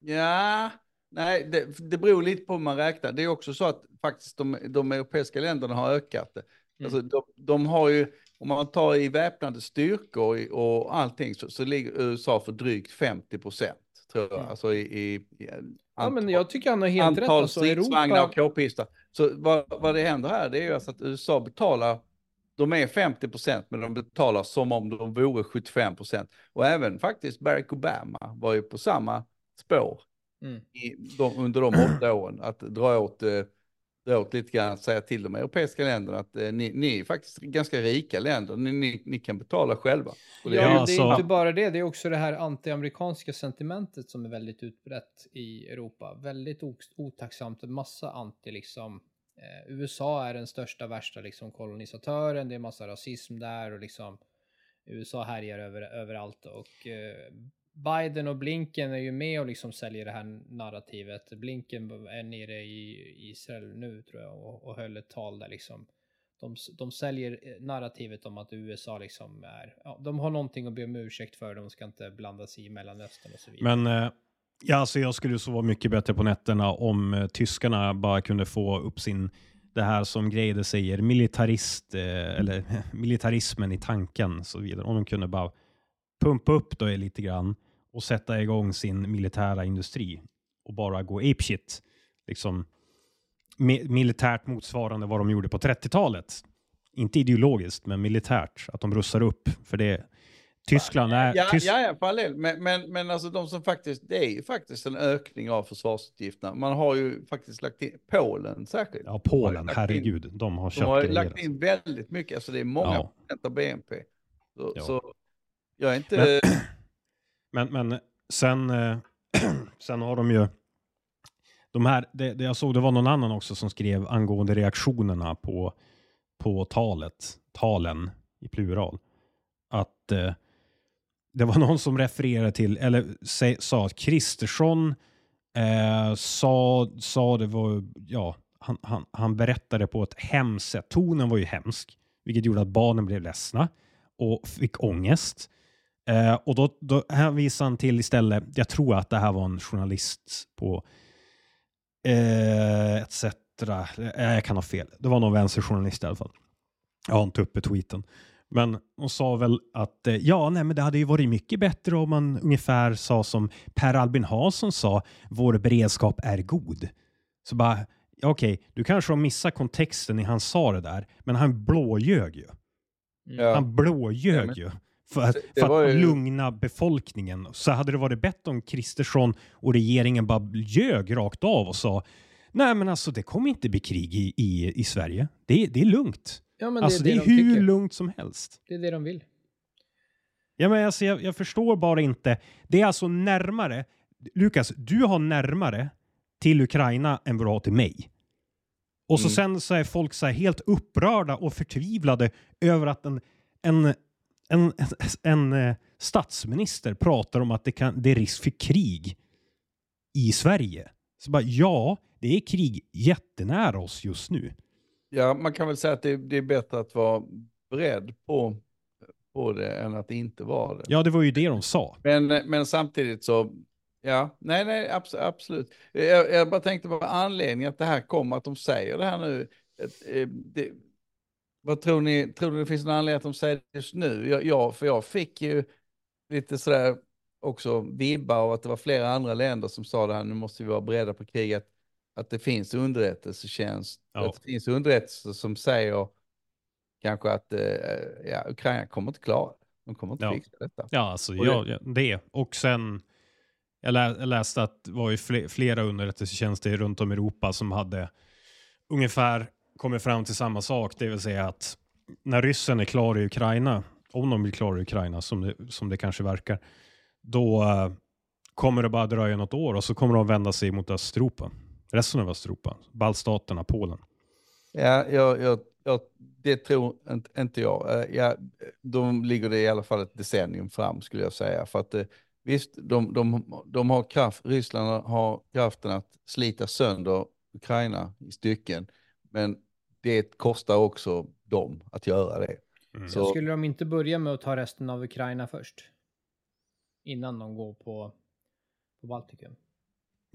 Ja, nej, det, det beror lite på hur man räknar. Det är också så att faktiskt de, de europeiska länderna har ökat. Mm. Alltså, de, de, har ju, om man tar i väpnade styrkor och allting så, så ligger USA för drygt 50 procent tror jag. Mm. Alltså i, i, i antal, ja, men jag tycker han har helt rätt. Alltså, Europa... och k-pistar. Så vad, vad det händer här det är ju alltså att USA betalar de är 50 procent, men de betalar som om de vore 75 procent. Och även faktiskt Barack Obama var ju på samma spår Mm. i, de, under de åtta åren. Att dra åt, eh, dra åt lite grann, säga till de europeiska länderna att eh, ni, ni är faktiskt ganska rika länder, ni, ni, ni kan betala själva. Och det Ja, är men det är alltså- inte bara det, det är också det här anti-amerikanska sentimentet som är väldigt utbrett i Europa. Väldigt otacksamt, en massa anti liksom. Eh, USA är den största värsta liksom kolonisatören, det är massa rasism där och liksom USA härjar över, överallt och eh, Biden och Blinken är ju med och liksom säljer det här narrativet. Blinken är nere i Israel nu tror jag och, och höll ett tal där liksom. De, de säljer eh, narrativet om att USA liksom är, ja, de har någonting att be om ursäkt för, de ska inte blanda sig i Mellanöstern och så vidare. Men eh, ja, alltså jag skulle sova mycket bättre på nätterna om eh, tyskarna bara kunde få upp sin, det här som Greide säger, militarist, eh, eller militarismen i tanken och så vidare. Om de kunde bara pumpa upp det lite grann och sätta igång sin militära industri och bara gå apeshit. Liksom mi- militärt motsvarande vad de gjorde på 30-talet. Inte ideologiskt, men militärt. Att de russar upp. För det Tyskland är... Ja, Tys- ja, ja, parallell. Men, men, men alltså de som faktiskt, det är ju faktiskt en ökning av försvarsutgifterna. Man har ju faktiskt lagt in, Polen särskilt. Ja, Polen, lagt in- herregud. De har De köpt har ju grejer. lagt in väldigt mycket, alltså det är många Ja. procent av BNP. Så, Ja. så jag är inte... Men, men sen, eh, sen har de ju... De här, det, det jag såg, det var någon annan också som skrev angående reaktionerna på, på talet, talen i plural. Att eh, det var någon som refererade till, eller se, sa att Kristersson eh, sa, sa det var, ja, han, han, han berättade på ett hemskt sätt. Tonen var ju hemsk, vilket gjorde att barnen blev ledsna och fick ångest. Eh, och då, då hänvisade han till istället, jag tror att det här var en journalist på eh, etc. Eh, jag kan ha fel. Det var någon vänsterjournalist i alla fall. Jag har inte uppe tweeten. Men hon sa väl att eh, ja, nej, men det hade ju varit mycket bättre om man ungefär sa som Per Albin Hansson sa, vår beredskap är god. Så bara, ja, okej, du kanske har missat kontexten i han sa det där, men han blåljög ju. Ja. Han blåljög Ja, men- ju. För att, Det- det för att lugna befolkningen. Så hade det varit bättre om Kristersson och regeringen bara ljög rakt av och sa Nej men alltså det kommer inte bli krig i, i, i Sverige. Det, är- det är lugnt. Ja, men alltså det är, de hur tycker. lugnt som helst. Det är det de vill. Ja, men alltså, jag, jag förstår bara inte. Det är alltså närmare. Lukas, du har närmare till Ukraina än vad du har till mig. Och så Mm. sen så är folk så här helt upprörda och förtvivlade över att en, en, en, en, en eh, statsminister pratar om att det, kan, det är risk för krig i Sverige. Så bara, ja, det är krig jättenära oss just nu. Ja, man kan väl säga att det, det är bättre att vara beredd på, på det än att inte vara det. Ja, det var ju det de sa. Men, men samtidigt så, ja, nej, nej, abs absolut. Jag, jag bara tänkte vad anledningen att det här kommer, att de säger det här nu. Eh, det, vad tror ni, tror ni det finns någon anledning att de säger det just nu? Jag, jag, för jag fick ju lite sådär också vibbar av att det var flera andra länder som sa det här, nu måste vi vara beredda på kriget. Att det finns underrättelsetjänst, Ja. att det finns underrättelser som säger kanske att eh, ja, Ukraina kommer inte klara. De kommer inte Ja. fixa detta. Ja, alltså Och det- ja, ja, det. Och sen, jag, lä, jag läste att det var ju fle, flera underrättelsetjänster runt om i Europa som hade ungefär kommer fram till samma sak, det vill säga att när ryssen är klar i Ukraina, om de blir klara i Ukraina, som det, som det kanske verkar, då uh, kommer det bara dröja något år och så kommer de vända sig mot Östeuropa. Resten av Östeuropa, baltstaterna, Polen. Ja, jag, jag, jag, det tror inte, inte jag. Uh, Ja, de ligger det i alla fall ett decennium fram skulle jag säga. För att uh, visst, de, de, de har kraft, Ryssland har kraften att slita sönder Ukraina i stycken. Men det kostar också dem att göra det. Mm. Så- Skulle de inte börja med att ta resten av Ukraina först? Innan de går på, på Baltikum?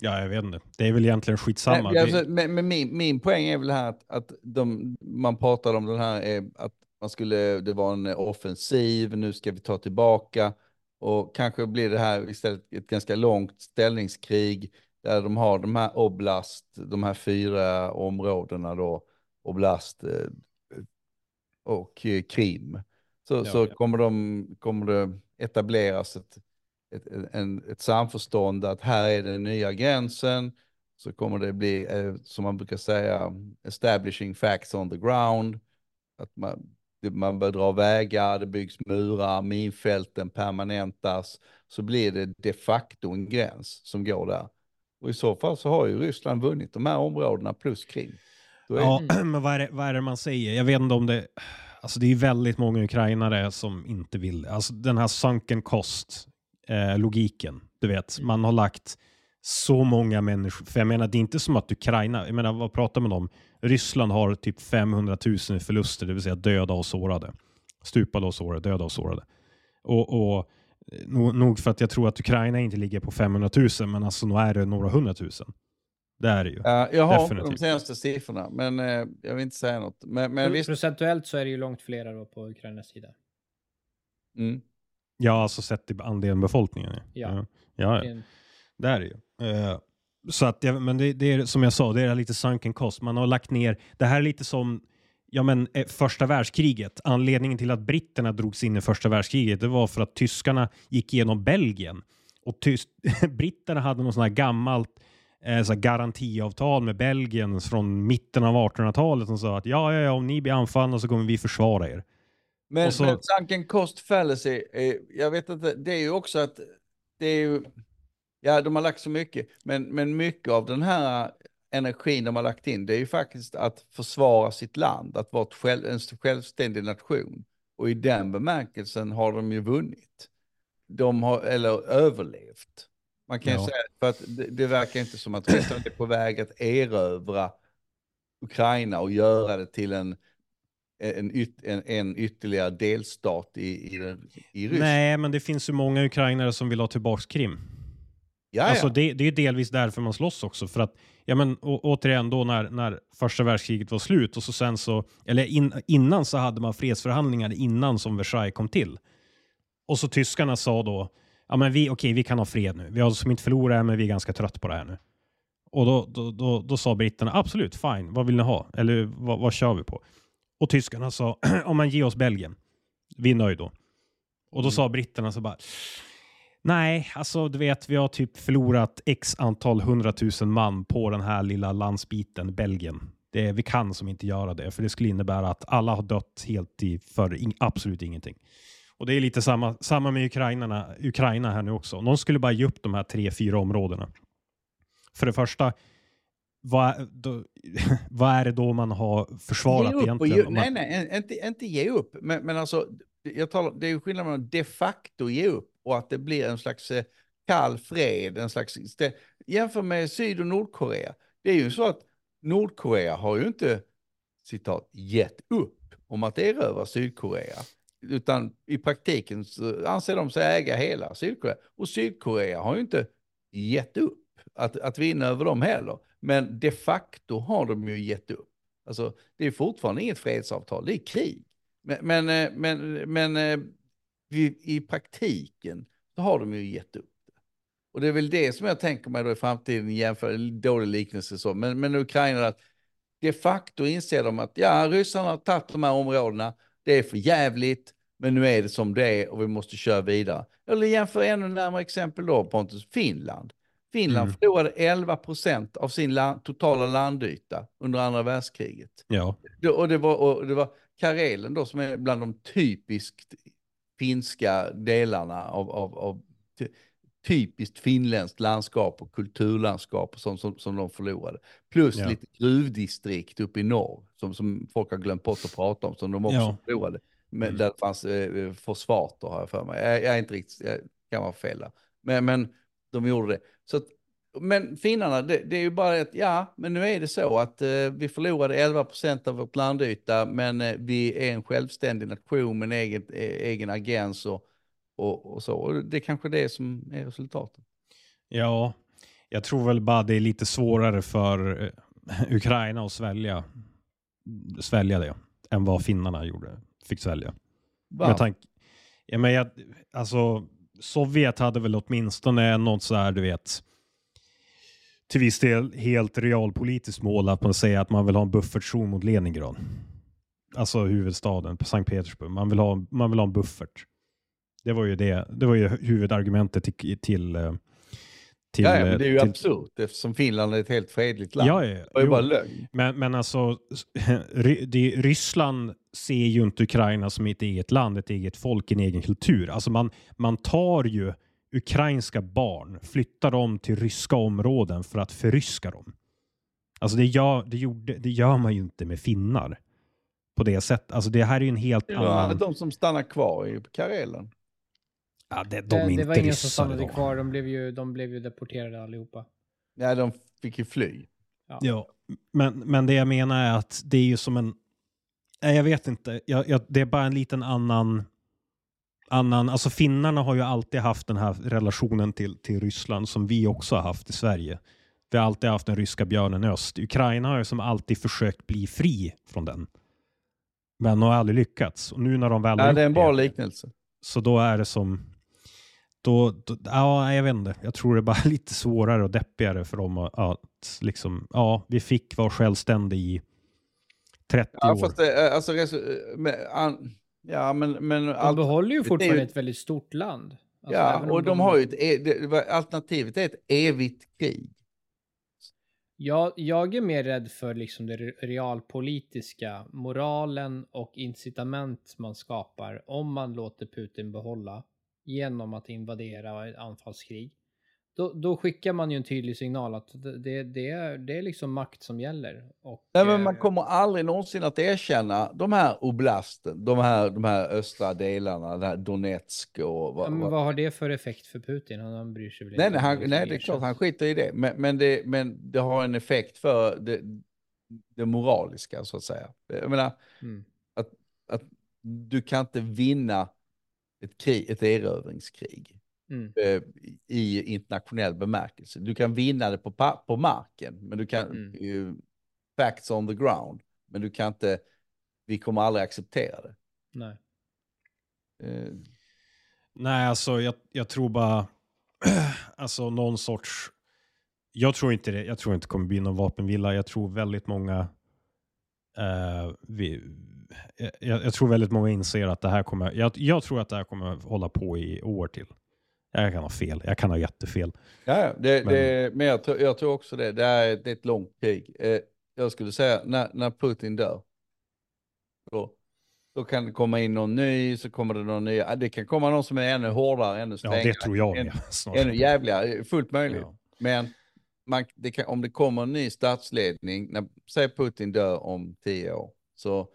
Ja, jag vet inte. Det är väl egentligen skitsamma. Men, alltså, men, men min, min poäng är väl här att, att de, man pratar om den här, eh, att man skulle, det var en offensiv, nu ska vi ta tillbaka. Och kanske blir det här istället ett ganska långt ställningskrig där de har de här oblast, de här fyra områdena då, oblast, eh, och eh, Krim. Så, Ja, så ja. Kommer, de, kommer det etableras ett, ett, en, ett samförstånd att här är den nya gränsen. Så kommer det bli, eh, som man brukar säga, establishing facts on the ground. Att man, man bör dra vägar, det byggs murar, minfälten permanentas. Så blir det de facto en gräns som går där. Och i så fall så har ju Ryssland vunnit de här områdena plus Krim. Är, Ja, men vad är, det, vad är det man säger? Jag vet inte om det... Alltså det är väldigt många ukrainare som inte vill. Alltså den här sunken cost eh, logiken. Du vet, man har lagt så många människor. För jag menar, det är inte som att Ukraina, jag menar vad pratar man om? Ryssland har typ 500 000 i förluster, det vill säga döda och sårade. Stupade och sårade, döda och sårade. Och, och eh, nog, nog för att jag tror att Ukraina inte ligger på 500 000, men alltså nog är det några hundratusen. Det är det ju. Ja, jag har Definitivt. de senaste siffrorna, men eh, jag vill inte säga något. Men, men visst, Procentuellt så är det ju långt flera då på Ukrainas sida. mm. Ja, alltså sett till andelen befolkningen. Ja. ja, ja. Det är en- Det är det ju. Eh, så att, ja, men det, det är som jag sa, det är lite sunken cost. Man har lagt ner, det här är lite som ja, men, eh, första världskriget. Anledningen till att britterna drogs in i första världskriget, det var för att tyskarna gick igenom Belgien. Och tyst, britterna hade någon sån här gammalt eh, så garantiavtal med Belgien från mitten av 1800-talet som sa att ja, ja, ja, om ni blir anfallna så kommer vi försvara er. Men, så- men sunken cost fallacy, eh, jag vet inte, det är ju också att det är ju, ja de har lagt så mycket, men, men mycket av den här energin de har lagt in, det är ju faktiskt att försvara sitt land, att vara själv, en självständig nation. Och i den bemärkelsen har de ju vunnit. De har, eller överlevt. Man kan ju Ja. säga, för att det, det verkar inte som att Ryssland är på väg att erövra Ukraina och göra det till en, en, yt, en, en ytterligare delstat i, i, den- i Ryssland. Nej, men det finns ju många ukrainare som vill ha tillbaka Krim. Alltså det, det är delvis därför man slåss också. För att, ja men å, återigen då när, när första världskriget var slut och så sen så, eller in, innan så hade man fredsförhandlingar innan som Versailles kom till. Och så tyskarna sa då, ja men vi, okej vi kan ha fred nu. Vi har som inte förlorat men vi är ganska trött på det här nu. Och då, då, då, då sa britterna, absolut, fine, vad vill ni ha? Eller vad, vad kör vi på? Och tyskarna sa, om man ger oss Belgien, vi är nöjda. Och då Mm. sa britterna så bara, Nej, alltså du vet, vi har typ förlorat x antal hundratusen man på den här lilla landsbiten Belgien. Det, vi kan som inte göra det, för det skulle innebära att alla har dött helt i, för in, absolut ingenting. Och det är lite samma, samma med Ukrainarna, Ukraina här nu också. Någon skulle bara ge upp de här tre, fyra områdena. För det första, vad, då, vad är det då man har försvarat Ge upp egentligen? ge, man- nej, nej, inte, inte ge upp. Men, men alltså, jag talar, det är ju skillnad mellan de facto ge upp och att det blir en slags eh, kall fred. En slags, stä- jämför med Syd och Nordkorea. Det är ju så att Nordkorea har ju inte, citat, gett upp om att erövra Sydkorea. Utan i praktiken så anser de sig äga hela Sydkorea. Och Sydkorea har ju inte gett upp att, att vinna över dem heller. Men de facto har de ju gett upp. Alltså, det är fortfarande inget fredsavtal, det är krig. Men, men, eh, men, men eh, vi, i praktiken så har de ju gett upp. Och det är väl det som jag tänker mig då i framtiden jämför, dålig liknelse så, men, men Ukraina att de facto inser de att ja, ryssarna har tagit de här områdena, det är för jävligt, men nu är det som det är och vi måste köra vidare. Eller jämför ännu närmare exempel då, Pontus, Finland. Finland Mm. förlorade 11 procent av sin land, totala landyta under andra världskriget. Ja, Det, och, det var, och det var Karelen då som är bland de typiskt finska delarna av, av, av ty, typiskt finländskt landskap och kulturlandskap och sånt som, som de förlorade. Plus Ja. lite gruvdistrikt uppe i norr som, som folk har glömt bort att prata om som de också Ja. förlorade. Men Mm. där fanns eh, fosfater har jag för mig. Jag, jag är inte riktigt, jag kan vara fel där. Men, men de gjorde det. Så att, men finnarna, det, det är ju bara att ja, men nu är det så att eh, vi förlorade 11 procent av vårt landyta, men eh, vi är en självständig nation med en egen, eh, egen agens och, och, och så. Och det är kanske det som är resultatet. Ja, jag tror väl bara det är lite svårare för eh, Ukraina att svälja, svälja det än vad finnarna gjorde, fick svälja. Med Varför? tanke, ja, men jag, alltså, Sovjet hade väl åtminstone något så här, du vet, till viss del helt realpolitiskt mål att man säger att man vill ha en buffertzon mot Leningrad. alltså huvudstaden, på Sankt Petersburg. Man vill ha, man vill ha en buffert. Det var ju det, det var ju huvudargumentet till, till eh, till, ja, ja, men det är ju till, absurt eftersom Finland är ett helt fredligt land. Ja, ja, det var ju jo. bara lögn. Men, men alltså, det, Ryssland ser ju inte Ukraina som ett eget land, ett eget folk, en egen kultur. Alltså man, man tar ju ukrainska barn, flyttar dem till ryska områden för att förryska dem. Alltså det gör, det, gjorde, det gör man ju inte med finnar på det sättet. Alltså det här är ju en helt Det var annan... de som stannar kvar i Karelen. Ja, det, de Det, är det inte var ingen som stannade kvar, de blev, ju, de blev ju deporterade allihopa. Ja, de fick ju fly. Ja, men, men det jag menar är att det är ju som en... Nej, jag vet inte. Jag, jag, det är bara en liten annan... annan alltså finnarna har ju alltid haft den här relationen till, till Ryssland som vi också har haft i Sverige. Vi har alltid haft den ryska björnen i öst. Ukraina har ju som alltid försökt bli fri från den. Men har aldrig lyckats. Och nu när de väl Ja, det är en bra liknelse. så då är det som... Då, då, ja, jag vet inte. Jag tror det är bara lite svårare och deppigare för dem att, att liksom, ja, vi fick vara självständiga i 30 Ja, år. fast det, alltså, resu- med, an, ja, men, men De allt, behåller ju fortfarande ju- ett väldigt stort land. Alltså, ja, och om de har ju ett, e- det, alternativet är ett evigt krig. Jag, jag är mer rädd för liksom det re- realpolitiska, moralen och incitament man skapar om man låter Putin behålla genom att invadera ett anfallskrig. Då, då skickar man ju en tydlig signal att det, det, är, det är liksom makt som gäller. Och, Nej, men man eh, kommer aldrig någonsin att erkänna de här oblasten, de här, de här östra delarna, här Donetsk och... vad- men vad- har det för effekt för Putin? Han, han bryr sig väl Nej, inte nej, han, nej, det är klart han skiter i det. Men, men, det, men det har en effekt för det, det moraliska, så att säga. Jag menar, Mm. att du kan inte vinna ett, krig, ett erövringskrig Mm. eh, i internationell bemärkelse. Du kan vinna det på, på marken, men du kan... Mm. eh, facts on the ground. Men du kan inte... Vi kommer aldrig acceptera det. Nej. Eh, Nej, alltså jag, jag tror bara, alltså någon sorts, jag tror inte det, jag tror inte det kommer bli någon vapenvila. Jag tror väldigt många, eh, vi, jag, jag tror väldigt många inser att det här kommer, jag, jag tror att det här kommer hålla på i år till. Jag kan ha fel, jag kan ha jättefel. Ja, ja, det, Men- det, men jag tror, jag tror också det. Det är, det är ett långt krig. Eh, jag skulle säga när, när Putin dör. Då, då kan det komma in någon ny, så kommer det någon ny. Ah, Det kan komma någon som är ännu hårdare, ännu Ja, strängare. det tror jag än-. Ännu jävligare, fullt möjligt. Ja. Men man, det kan, om det kommer en ny statsledning, när, säg Putin dör om tio år, så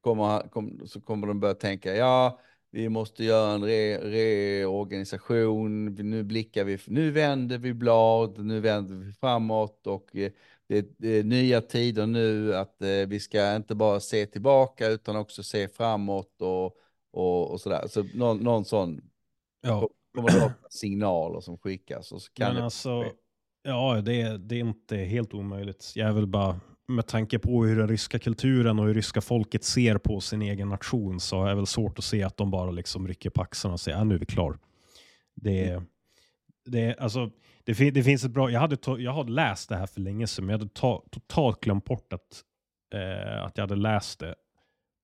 kommer, han- kom, så kommer de börja tänka, ja, vi måste göra en re, reorganisation, nu blickar vi, nu vänder vi blad, nu vänder vi framåt och eh, det, det är nya tider nu att eh, vi ska inte bara se tillbaka utan också se framåt och, och, och sådär. Så någon, någon sån Ja. kommer det signaler som skickas och så kan Men det alltså, ja, det, är- det är inte helt omöjligt. Jag är väl bara, med tanke på hur den ryska kulturen och hur ryska folket ser på sin egen nation så är det väl svårt att se att de bara liksom rycker på axlarna och säger, ja, nu är vi klar. Det, Mm. det, alltså, det, fin- det finns ett bra, jag hade, jag hade läst det här för länge sedan, men jag hade ta, totalt glömt bort att, eh, att jag hade läst det.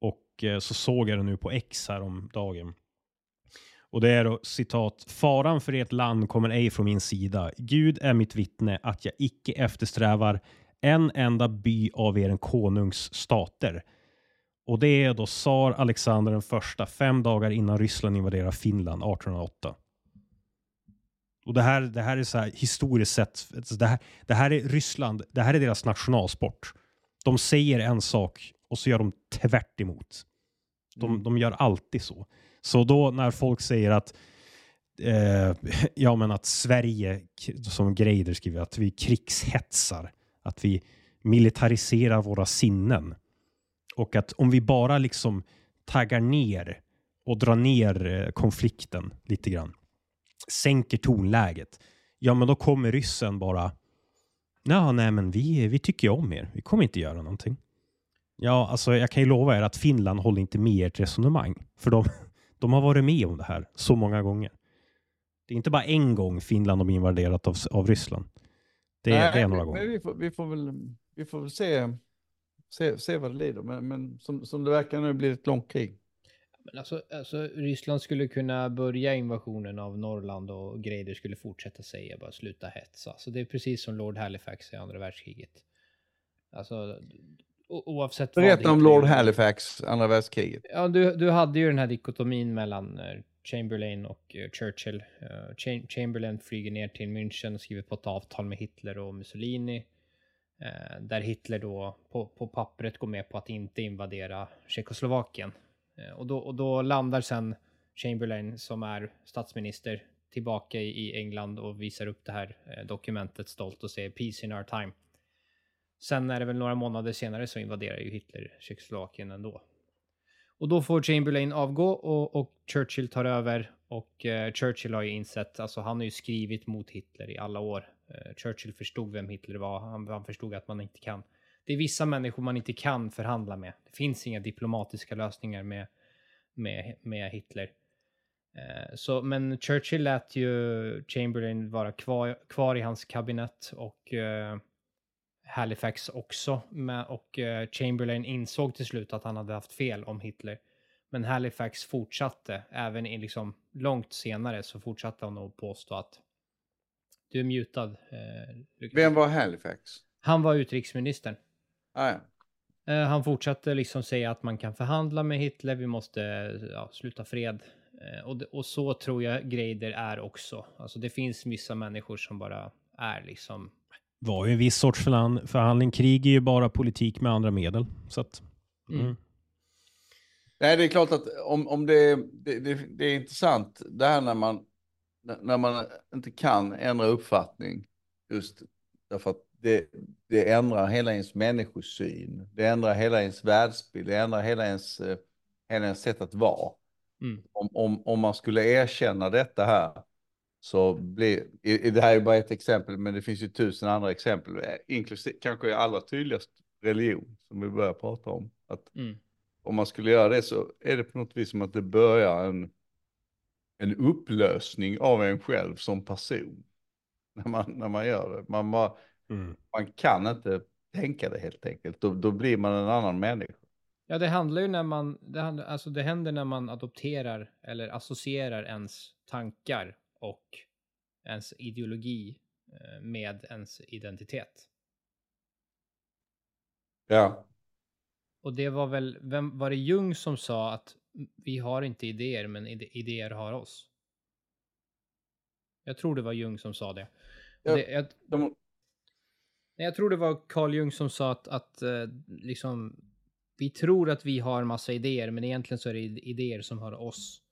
Och eh, så såg jag det nu på X här om dagen. Och det är då citat. Faran för ert land kommer ej från min sida. Gud är mitt vittne att jag icke eftersträvar en enda by av er konungs stater. Och det är då tsar Alexander den första fem dagar innan Ryssland invaderar Finland 1808. Och det här, det här är så här historiskt sett, det här, det här är Ryssland, det här är deras nationalsport. De säger en sak och så gör de tvärt emot. De, Mm. de gör alltid så. Så då när folk säger att eh, ja, men att Sverige, som Greider skriver, att vi krigshetsar, att vi militariserar våra sinnen och att om vi bara liksom taggar ner och drar ner eh, konflikten lite grann, sänker tonläget, ja, men då kommer ryssen bara. Ja, nej, men vi, vi tycker ju om er. Vi kommer inte göra någonting. Ja, alltså jag kan ju lova er att Finland håller inte med ert resonemang. För de, de har varit med om det här så många gånger. Det är inte bara en gång Finland har invaderat av, av Ryssland. Det, är- det är några gånger. Vi får, vi, får väl, vi får väl se, Se, se vad det lider. Men, men som, som det verkar nu blir det ett långt krig. Men alltså, alltså, Ryssland skulle kunna börja invasionen av Norrland och Greider skulle fortsätta säga bara sluta hetsa. Så det är precis som Lord Halifax i andra världskriget. Alltså, oavsett Berätta om Lord. Halifax, andra världskriget. Ja, du, du hade ju den här dikotomin mellan eh, Chamberlain och eh, Churchill. Eh, Cha- Chamberlain flyger ner till München och skriver på ett avtal med Hitler och Mussolini. Där Hitler då på, på pappret går med på att inte invadera Tjeckoslovakien. Och, då, och då landar sen Chamberlain som är statsminister tillbaka i, England och visar upp det här dokumentet stolt och säger peace in our time. Sen är det väl några månader senare så invaderar ju Hitler Tjeckoslovakien ändå. Och då får Chamberlain avgå och, och Churchill tar över. Och eh, Churchill har ju insett, alltså han har ju skrivit mot Hitler i alla år. Eh, Churchill förstod vem Hitler var. Han, han förstod att man inte kan. Det är vissa människor man inte kan förhandla med. Det finns inga diplomatiska lösningar med, med, med Hitler. Eh, så, men Churchill lät ju Chamberlain vara kvar, kvar i hans kabinett och eh, Halifax också. Med, och eh, Chamberlain insåg till slut att han hade haft fel om Hitler. Men Halifax fortsatte, även i liksom långt senare så fortsatte han att påstå att du är mutad. Eh. Vem var Halifax? Han var utrikesministern. Ah, ja. Eh, han fortsatte liksom säga att man kan förhandla med Hitler, vi måste ja, sluta fred. Och, och så tror jag Greider är också. Alltså det finns vissa människor som bara är liksom... var ju en viss sorts förhan- förhandling. Krig är ju bara politik med andra medel. Så att, Mm. mm. Nej, det är klart att om, om det, det, det, det är intressant det här när man, när man inte kan ändra uppfattning just därför att det, det ändrar hela ens människosyn. Det ändrar hela ens världsbild. Det ändrar hela ens, hela ens sätt att vara. Mm. Om, om, om man skulle erkänna detta här så blir, det här är bara ett exempel, men det finns ju tusen andra exempel, eh, inklusive kanske allra tydligast religion som vi börjar prata om. Att Mm. om man skulle göra det så är det på något vis som att det börjar en, en upplösning av en själv som person. När man, när man gör det. Man, bara, Mm. man kan inte tänka det helt enkelt. Då, då blir man en annan människa. Ja, det handlar ju när man, det, handlar, alltså det händer när man adopterar eller associerar ens tankar och ens ideologi eh, med ens identitet. Ja. Och det var väl, vem, var det Jung som sa att vi har inte idéer, men idéer har oss? Jag tror det var Jung som sa det. Ja. det jag, De, Nej, jag tror det var Carl Jung som sa att, att eh, liksom, vi tror att vi har massa idéer, men egentligen så är det idéer som har oss.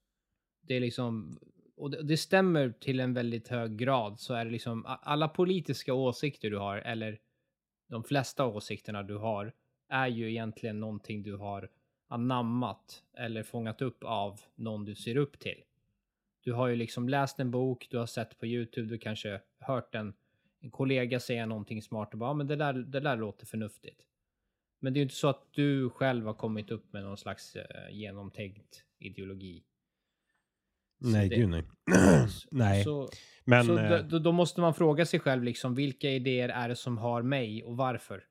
Det är liksom, och det, det stämmer till en väldigt hög grad, så är det liksom alla politiska åsikter du har, eller de flesta åsikterna du har, är ju egentligen någonting du har anammat eller fångat upp av någon du ser upp till. Du har ju liksom läst en bok, du har sett på YouTube, du kanske hört en, en kollega säga någonting smart och bara, ja, men det där, det där låter förnuftigt. Men det är ju inte så att du själv har kommit upp med någon slags eh, genomtänkt ideologi. Nej, det- gud nej. nej, Så, men så eh, då, då- måste man fråga sig själv liksom, vilka idéer är det som har mig och varför?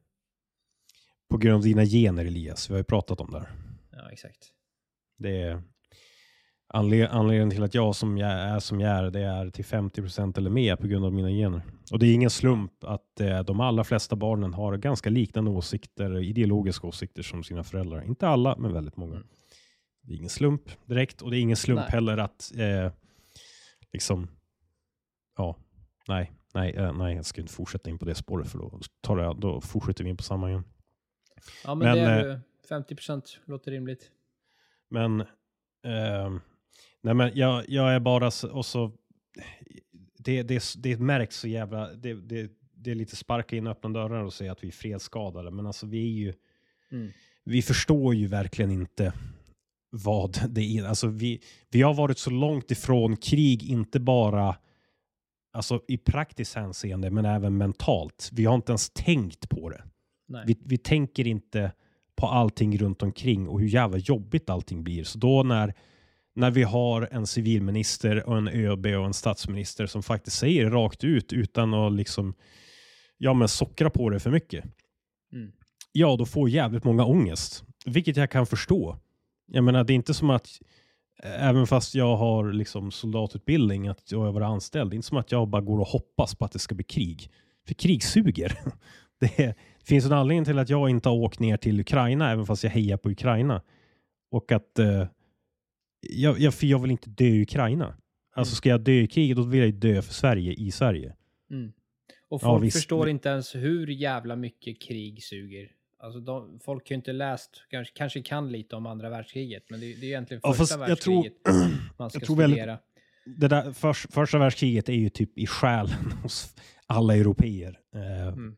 på grund av dina gener Elias, vi har ju pratat om det här. Ja, exakt. Det är anle- anledningen till att jag som jag är som jag är, det är till 50% eller mer på grund av mina gener. Och det är ingen slump att eh, de allra flesta barnen har ganska liknande åsikter, ideologiska åsikter som sina föräldrar. Inte alla, men väldigt många. Mm. Det är ingen slump direkt och det är ingen slump Nej. heller att eh, liksom, ja, nej, nej, eh, nej, jag ska inte fortsätta in på det spåret för då, tar det, då fortsätter vi in på samma igen. Ja, men, Men, det är eh, ju 50% låter rimligt. Men, ehm, nej men jag, jag är bara så, och så, det, det, det märks så jävla, det, det, det är lite sparka in öppna dörrar och säga att vi är fredsskadade, men alltså vi är ju, Mm. vi förstår ju verkligen inte vad det är. Alltså vi, vi har varit så långt ifrån krig, inte bara alltså i praktiskt hänseende, men även mentalt. Vi har inte ens tänkt på det. Vi, vi tänker inte på allting runt omkring och hur jävla jobbigt allting blir. Så då när, när vi har en civilminister och en ÖB och en statsminister som faktiskt säger rakt ut utan att liksom, ja men sockra på det för mycket. Mm. ja, då får jävligt många ångest. Vilket jag kan förstå. Jag menar, det är inte som att, även fast jag har liksom soldatutbildning, att jag har varit anställd, det är inte som att jag bara går och hoppas på att det ska bli krig. För krig suger. Det, är, det finns en anledning till att jag inte har åkt ner till Ukraina, även fast jag hejar på Ukraina. Och att eh, jag, jag, för jag vill inte dö i Ukraina. Alltså Mm. ska jag dö i krig, då vill jag ju dö för Sverige, i Sverige. Mm. Och Ja, folk visst. förstår inte ens hur jävla mycket krig suger. Alltså de, folk har ju inte läst, kanske, kanske kan lite om andra världskriget, men det, det är egentligen Ja, första fast jag tror, världskriget man ska jag tror väldigt- studera. det där förs, första världskriget är ju typ i själen hos alla europeer. Eh, Mm.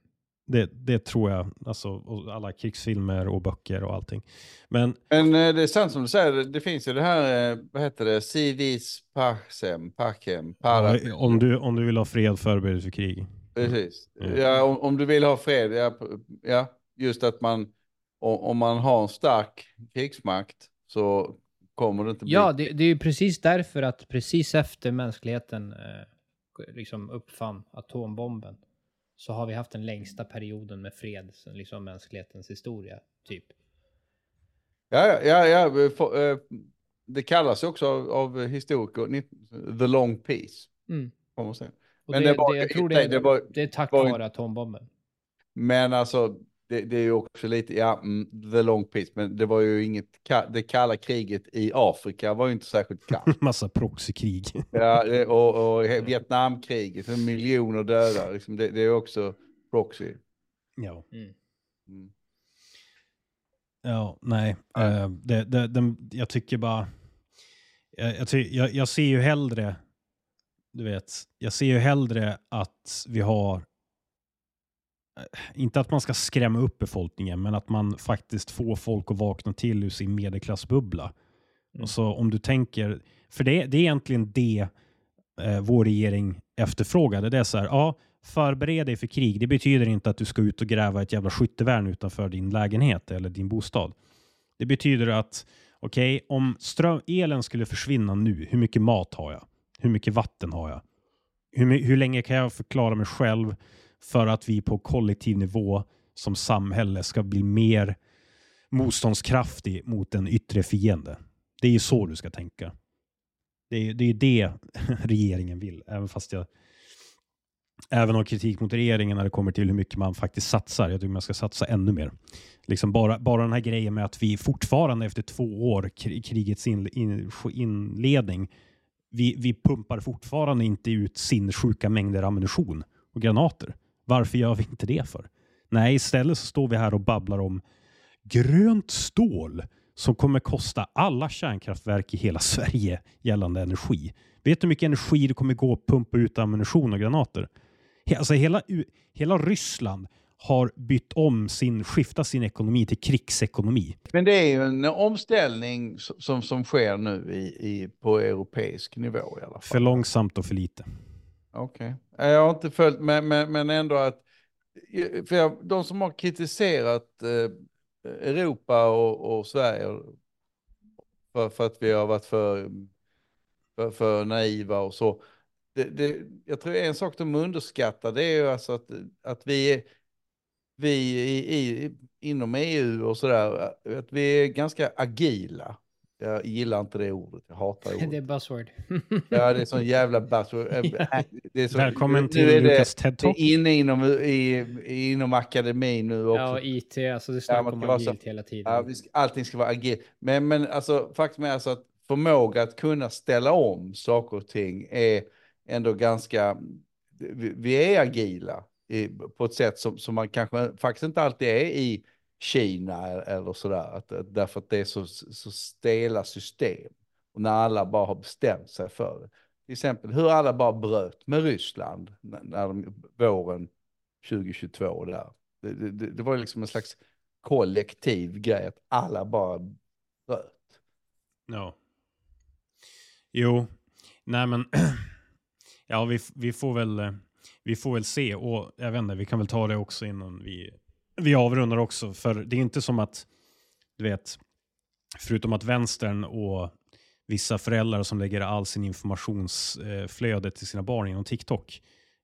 det, det tror jag, alltså och alla krigsfilmer och böcker och allting. Men Men eh, det är sant som du säger, det- det finns ju det här, eh, vad heter det, civis pacem, pacem, para. ja, om, du, om du vill ha fred, förbered dig för krig. Precis. Mm. Ja, om, om du vill ha fred, ja, ja just att man, om man har en stark krigsmakt så kommer det inte bli... Ja, det, det är ju precis därför att precis efter mänskligheten eh, liksom uppfann atombomben så har vi haft den längsta perioden med fred sen liksom mänsklighetens historia, typ. Ja, ja, ja, för, eh, det kallas ju också av, av historiker the long peace. Mm. Men det, det jag tror det, det var- det är tack var- vare atombomben. Men alltså, det, det är ju också lite, ja, mm, the long peace, men det var ju inget, det kalla kriget i Afrika var ju inte särskilt kallt. Massa proxykrig. Ja, och, och Vietnamkriget, miljoner döda, liksom, det, det är också proxy. ja. Mm. Mm. Ja, nej. Ja. Eh, det, det, den- jag tycker bara... Jag, jag, ty, jag, jag ser ju hellre... Du vet, jag ser ju hellre att vi har... eh, Inte att man ska skrämma upp befolkningen, men att man faktiskt får folk att vakna till ur sin medelklassbubbla. Mm. Och så om du tänker... För det, det är egentligen det eh, vår regering efterfrågade. Det är så här, ja, förbered dig för krig. Det betyder inte att du ska ut och gräva ett jävla skyttevärn utanför din lägenhet eller din bostad. Det betyder att, okej, om ström, elen skulle försvinna nu, hur mycket mat har jag? Hur mycket vatten har jag? Hur, hur länge kan jag förklara mig själv för att vi på kollektiv nivå som samhälle ska bli mer motståndskraftig mot en yttre fiende? Det är ju så du ska tänka. Det är det, är det regeringen vill, även fast jag även har kritik mot regeringen när det kommer till hur mycket man faktiskt satsar. Jag tycker man ska satsa ännu mer. Liksom bara, bara den här grejen med att vi fortfarande efter två år, krigets in, in, inledning, vi, vi pumpar fortfarande inte ut sinnessjuka mängder ammunition och granater. Varför gör vi inte det för? Nej, istället så står vi här och babblar om grönt stål som kommer kosta alla kärnkraftverk i hela Sverige gällande energi. Vet du hur mycket energi det kommer gå att pumpa ut ammunition och granater? Alltså hela, hela Ryssland har bytt om sin, skiftat sin ekonomi till krigsekonomi. Men det är ju en omställning som, som sker nu i, i, på europeisk nivå i alla fall. För långsamt och för lite. Okej. Eh, Eh, jag har inte följt men, men, men ändå att eh, för jag, de som har kritiserat eh, Europa och, och Sverige för, för att vi har varit för, för, för naiva och så. Det, det, jag tror en sak de underskattar det är ju alltså att, att vi, vi i, i, inom EU och sådär, att vi är ganska agila. Jag gillar inte det ordet, jag hatar ordet. Det är buzzword. Ja, det är sån jävla buzzword. Ja. Det är så, Välkommen nu till är det, Lukas TED det Talk. är inne inom, i, inom akademin nu också. ja, IT, alltså det är Ja, om ska vara så- agilt hela tiden. Ja, allting ska vara agilt. Men, men alltså, faktum är alltså att förmåga att kunna ställa om saker och ting är ändå ganska, vi, vi är agila i, på ett sätt som, som man kanske faktiskt inte alltid är i Kina e-, eller sådär. Att, att, därför att det är så, så stela system. Och när alla bara har bestämt sig för det. Till exempel hur alla bara bröt med Ryssland när, när de, våren 2022 där. Det, det, det, var liksom en slags kollektiv grej att alla bara bröt. Ja. Jo, nej men ja, vi, vi får väl eh, vi får väl se och jag vet inte, vi kan väl ta det också innan vi vi avrundar också för det är inte som att du vet förutom att vänstern och vissa föräldrar som lägger all sin informationsflöde till sina barn genom TikTok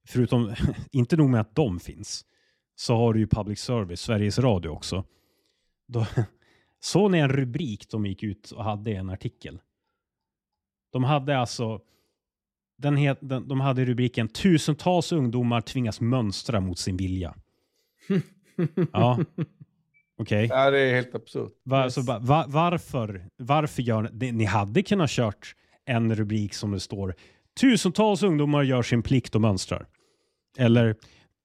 förutom inte nog med att de finns så har du ju public service, Sveriges Radio också. Då, såg ni en rubrik de gick ut och hade i en artikel? De hade alltså, den het, den, de hade rubriken tusentals ungdomar tvingas mönstra mot sin vilja. ja, okej. Ja, det är helt absurt. Va, Yes. så ba- va, varför, varför gör ni, ni hade kunnat kört en rubrik som det står tusentals ungdomar gör sin plikt och mönstrar. Eller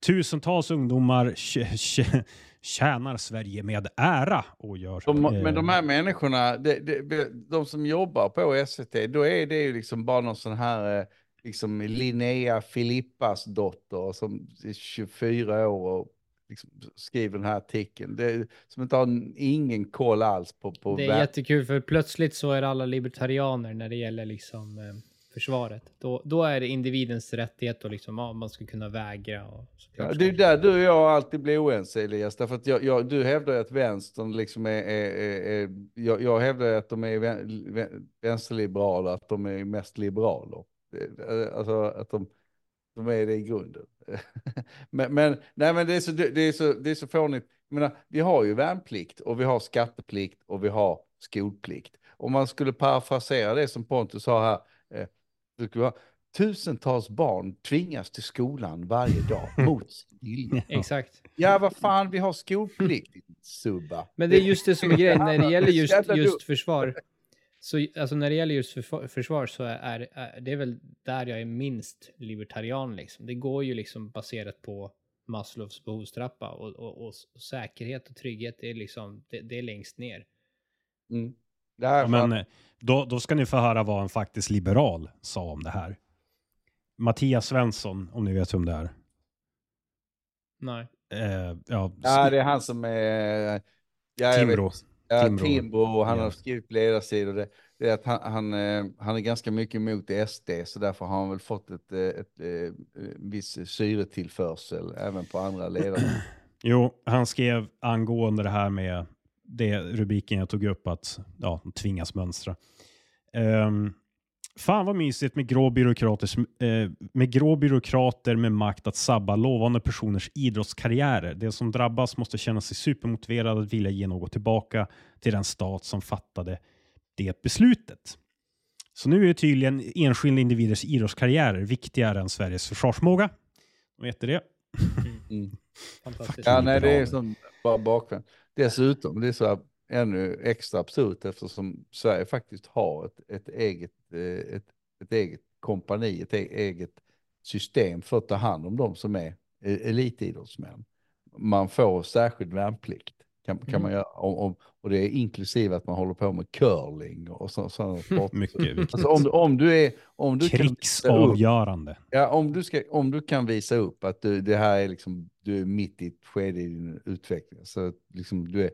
tusentals ungdomar tj- tj- tjänar Sverige med ära och gör De, eh, men de här människorna, de, de, de som jobbar på SVT, då är det ju liksom bara någon sån här eh, liksom Linnea Filippas dotter som är 24 år och liksom skriver den här artikeln. Det, som inte har ingen koll alls på, på Det är jättekul för plötsligt så är alla libertarianer när det gäller liksom eh, försvaret. Då, då är det individens rättighet och liksom, ja, man ska kunna vägra. Och Ja, det är där du och jag alltid blir oense Elias, därför att jag, jag, du hävdar att vänstern liksom är, är, är, är jag, jag hävdar att de är vän, vän- vänsterliberala, att de är mest liberaler. Alltså att de, de är det i grunden. men, men, nej, men det är så, det är så, det är så fånigt. Jag menar, vi har ju värnplikt och vi har skatteplikt och vi har skolplikt. Om man skulle parafrasera det som Pontus sa här, eh, vara, tusentals barn tvingas till skolan varje dag mot sin vilja. Exakt. Ja, vad fan, vi har skolplikt, subba. Men det är just det som är grejen när det gäller just, just försvar. Så alltså när det gäller just försvar, försvar så är, är det är väl där jag är minst libertarian liksom. Det går ju liksom baserat på Maslows behovstrappa och, och, och, och säkerhet och trygghet det är liksom det, det är längst ner. Mm. Det här Ja, men eh, då, då ska ni få höra vad en faktiskt liberal sa om det här. Mattias Svensson, om ni vet vem det är. Nej. Eh, ja, ja, det är han som är... Ja, jag vet. Ja, Timbro. Timbro, och han Ja. har skrivit ledarsidor. Det, det är att han, han, eh, han är ganska mycket emot SD, så därför har han väl fått ett, eh, ett, ett, viss syretillförsel även på andra ledare. Jo, han skrev angående det här med det rubriken jag tog upp att ja, tvingas mönstra. Um, fan vad mysigt med grå, byråkrater, eh, med grå byråkrater med makt att sabba lovande personers idrottskarriärer. De som drabbas måste känna sig supermotiverade att vilja ge något tillbaka till den stat som fattade det beslutet. Så nu är tydligen enskilda individers idrottskarriärer viktigare än Sveriges försvarsmåga. Vet du det? Mm. Fantastiskt. Ja, nej, det är som bara bakvänt. Dessutom, det är så här ännu extra absurt eftersom Sverige faktiskt har ett, ett, eget, eh, ett, ett eget kompani, ett e- eget system för att ta hand om de som är e- elitidrottsmän. Man får särskild värnplikt kan, kan Mm. man göra om, om, och det är inklusive att man håller på med curling och så, sådana sporter. Mycket viktigt. Alltså om, du- om du är, om du kan visa upp Krigsavgörande. Ja, om du, ska, om du kan visa upp att du, det här är liksom, du är mitt i ett skede i din utveckling, så liksom du är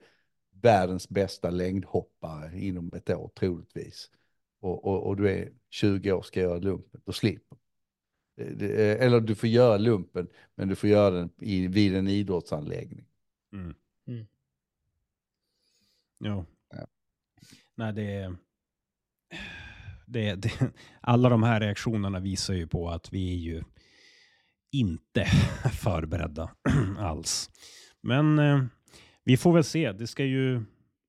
världens bästa längdhoppare inom ett år troligtvis, och, och, och du är 20 år ska göra lumpen, då slipper Eller du får göra lumpen, men du får göra den i, vid en idrottsanläggning. Mm. Mm. Ja. Ja. Nej, det är... Det, det, alla de här reaktionerna visar ju på att vi är ju inte förberedda alls. Men eh, vi får väl se. Det ska ju,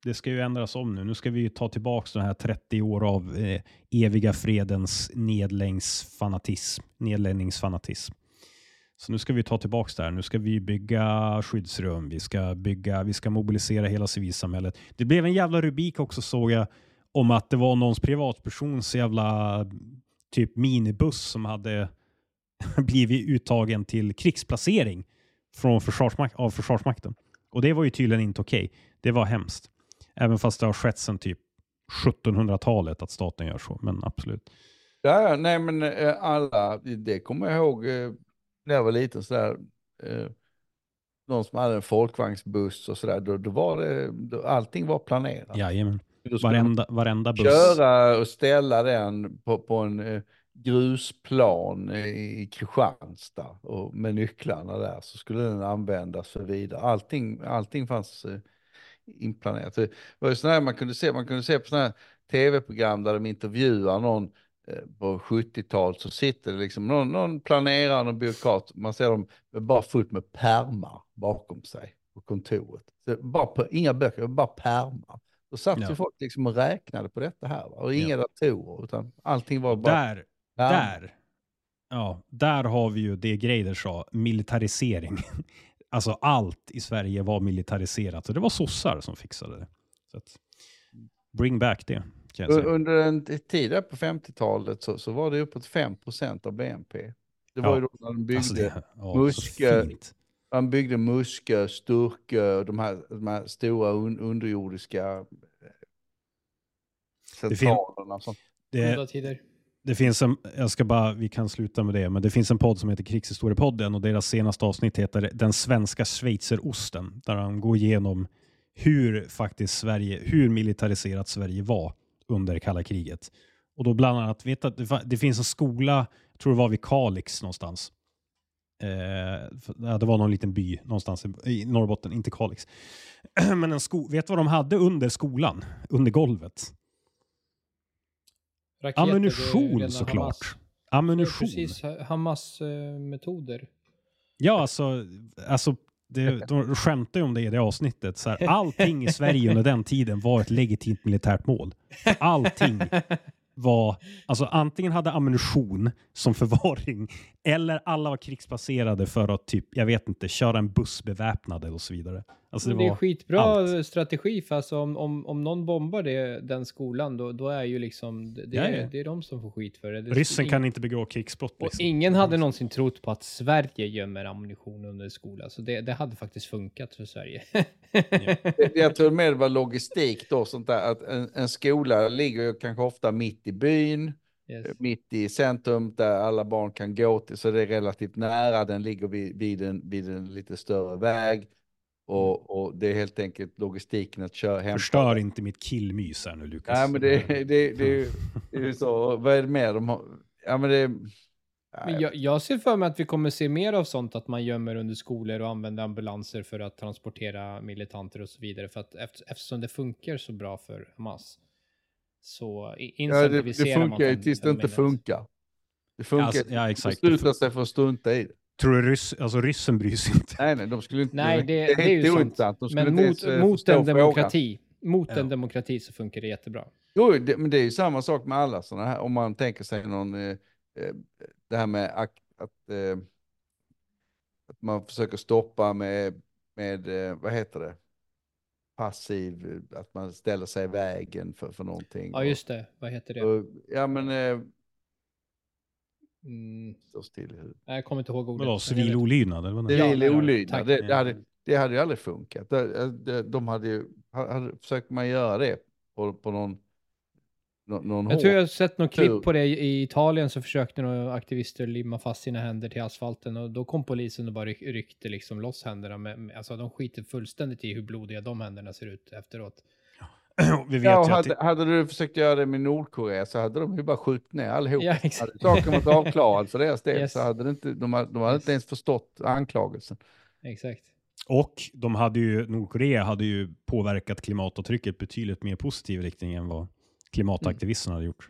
det ska ju ändras om nu. Nu ska vi ju ta tillbaka den här 30 år av eh, eviga fredens nedläggningsfanatism. Nedläggningsfanatism. Så nu ska vi ta tillbaka det här. Nu ska vi bygga skyddsrum. Vi ska bygga, vi ska mobilisera hela civilsamhället. Det blev en jävla rubrik också såg jag om att det var någons privatpersons jävla typ minibuss som hade blivit uttagen till krigsplacering från försvarsmak av Försvarsmakten. Och det var ju tydligen inte okej. Det var hemskt. Även fast det har skett sedan typ 1700-talet att staten gör så. Men absolut. Ja, nej men eh, alla, det kommer jag ihåg eh, när jag var liten sådär. Eh, någon som hade en folkvagnsbuss och sådär, då, då var det, då, allting var planerat. Jajamän. Varenda, varenda buss. köra och ställa den på, på en grusplan i, Kristianstad och med nycklarna där så skulle den användas för vidare. Allting, allting fanns eh, inplanerat. Det var ju sådär man kunde se, man kunde se på sådana här tv-program där de intervjuar någon eh, på 70-talet så sitter det liksom någon, någon planerare, någon byråkrat, man ser dem bara fullt med pärmar bakom sig på kontoret. Så bara på, inga böcker, bara pärmar. Då satt Ja. ju folk liksom och räknade på detta här. Va? Och inga Ja. datorer, utan allting var bara Där, pärmar. där, ja, där har vi ju det Greider sa, militarisering. Alltså allt i Sverige var militariserat och det var sossar som fixade det. Så att, bring back det kan jag U- säga. Under en tid på 50-talet så, så var det uppåt 5% av BNP. Det var Ja. ju då när de byggde, Alltså det, ja, Muskö- man byggde Muskö, Sturkö och de här, de här stora un, underjordiska eh, Det fin- centralerna. Det. Det finns en, jag ska bara, vi kan sluta med det, men det finns en podd som heter Krigshistoriepodden och deras senaste avsnitt heter Den svenska schweizerosten, där de går igenom hur faktiskt Sverige, hur militariserat Sverige var under kalla kriget. Och då bland annat, vet att det, det finns en skola, jag tror det var vid Kalix någonstans. Eh, det var någon liten by någonstans i- Norrbotten, inte Kalix. Men en sko, vet du vad de hade under skolan? Under golvet? Raketer, Ammunition såklart. Hamas. Ammunition. Precis, Hamas-metoder. Ja, alltså, alltså det, de skämtar ju om det i det avsnittet. Så här, allting i Sverige under den tiden var ett legitimt militärt mål. Allting var, alltså antingen hade ammunition som förvaring eller alla var krigsbaserade för att typ, jag vet inte, köra en buss beväpnade och så vidare. Alltså det, det är skitbra allt. strategi för alltså om, om, om någon bombar det, den skolan då, då är ju liksom det, det, Ja, är, ja. det är de som får skit för det. det ryssen kan inte begå krigsbrott. Och Liksom. ingen hade någonsin trott på att Sverige gömmer ammunition under skola, så det, det hade faktiskt funkat för Sverige. Det- Jag tror med det var logistik då, sånt där, att en, en skola ligger ju kanske ofta mitt i byn, yes. mitt i centrum där alla barn kan gå till, så det är relativt nära, den ligger vid, vid, en, vid en lite större väg. Och, och det är helt enkelt logistiken att köra hem. Förstör inte mitt killmys här nu Lukas. Nej, men det, det, det, det, är ju- så. Vad är det mer de har? Ja, men det... Men jag, jag ser för mig att vi kommer se mer av sånt, att man gömmer under skolor och använder ambulanser för att transportera militanter och så vidare, för att efter, eftersom det funkar så bra för Hamas så i- Ja, det, det incentiviserar man funkar ju tills det inte funkar. Det funkar Alltså, tills ja, exakt. beslutar sig för att strunta i det. Tror du ryss, alltså ryssen bryr sig inte? Nej, nej, de skulle inte... Nej, det, det, är är ju sant. ointressant. De Men inte mot, eh, mot en demokrati, mot Ja. en demokrati så funkar det jättebra. Jo, det, men det är ju samma sak med alla sådana här, om man tänker sig någon, eh, eh, det här med att, att, eh, att man försöker stoppa med, med eh, vad heter det, passiv, att man ställer sig i vägen för, för någonting. Ja, just det. Vad heter det? Och, och, ja, men, eh, Mm, still i huvudet. jag kommer inte ihåg ordet. Vadå, civil olydnad? Eller vad Ja, du. olydnad, det, det, hade, det hade ju aldrig funkat. De, de, de hade ju, hade, försökt man göra det på, på någon, någon, någon Jag tror jag har sett något klipp på det i Italien så försökte några aktivister limma fast sina händer till asfalten och då kom polisen och bara ryck, ryckte liksom loss händerna. Med, med, alltså de skiter fullständigt i hur blodiga de händerna ser ut efteråt. Vi vet Ja, och ju att hade, hade du försökt göra det med Nordkorea så hade de ju bara skjutit ner allihop. Ja, Hade exakt. saken varit avklarad för deras del Yes. så hade det inte, de, hade, de hade Yes. inte ens förstått anklagelsen. exakt. Och de hade ju, Nordkorea hade ju påverkat klimatavtrycket betydligt mer positiv riktning än vad klimataktivisterna hade gjort.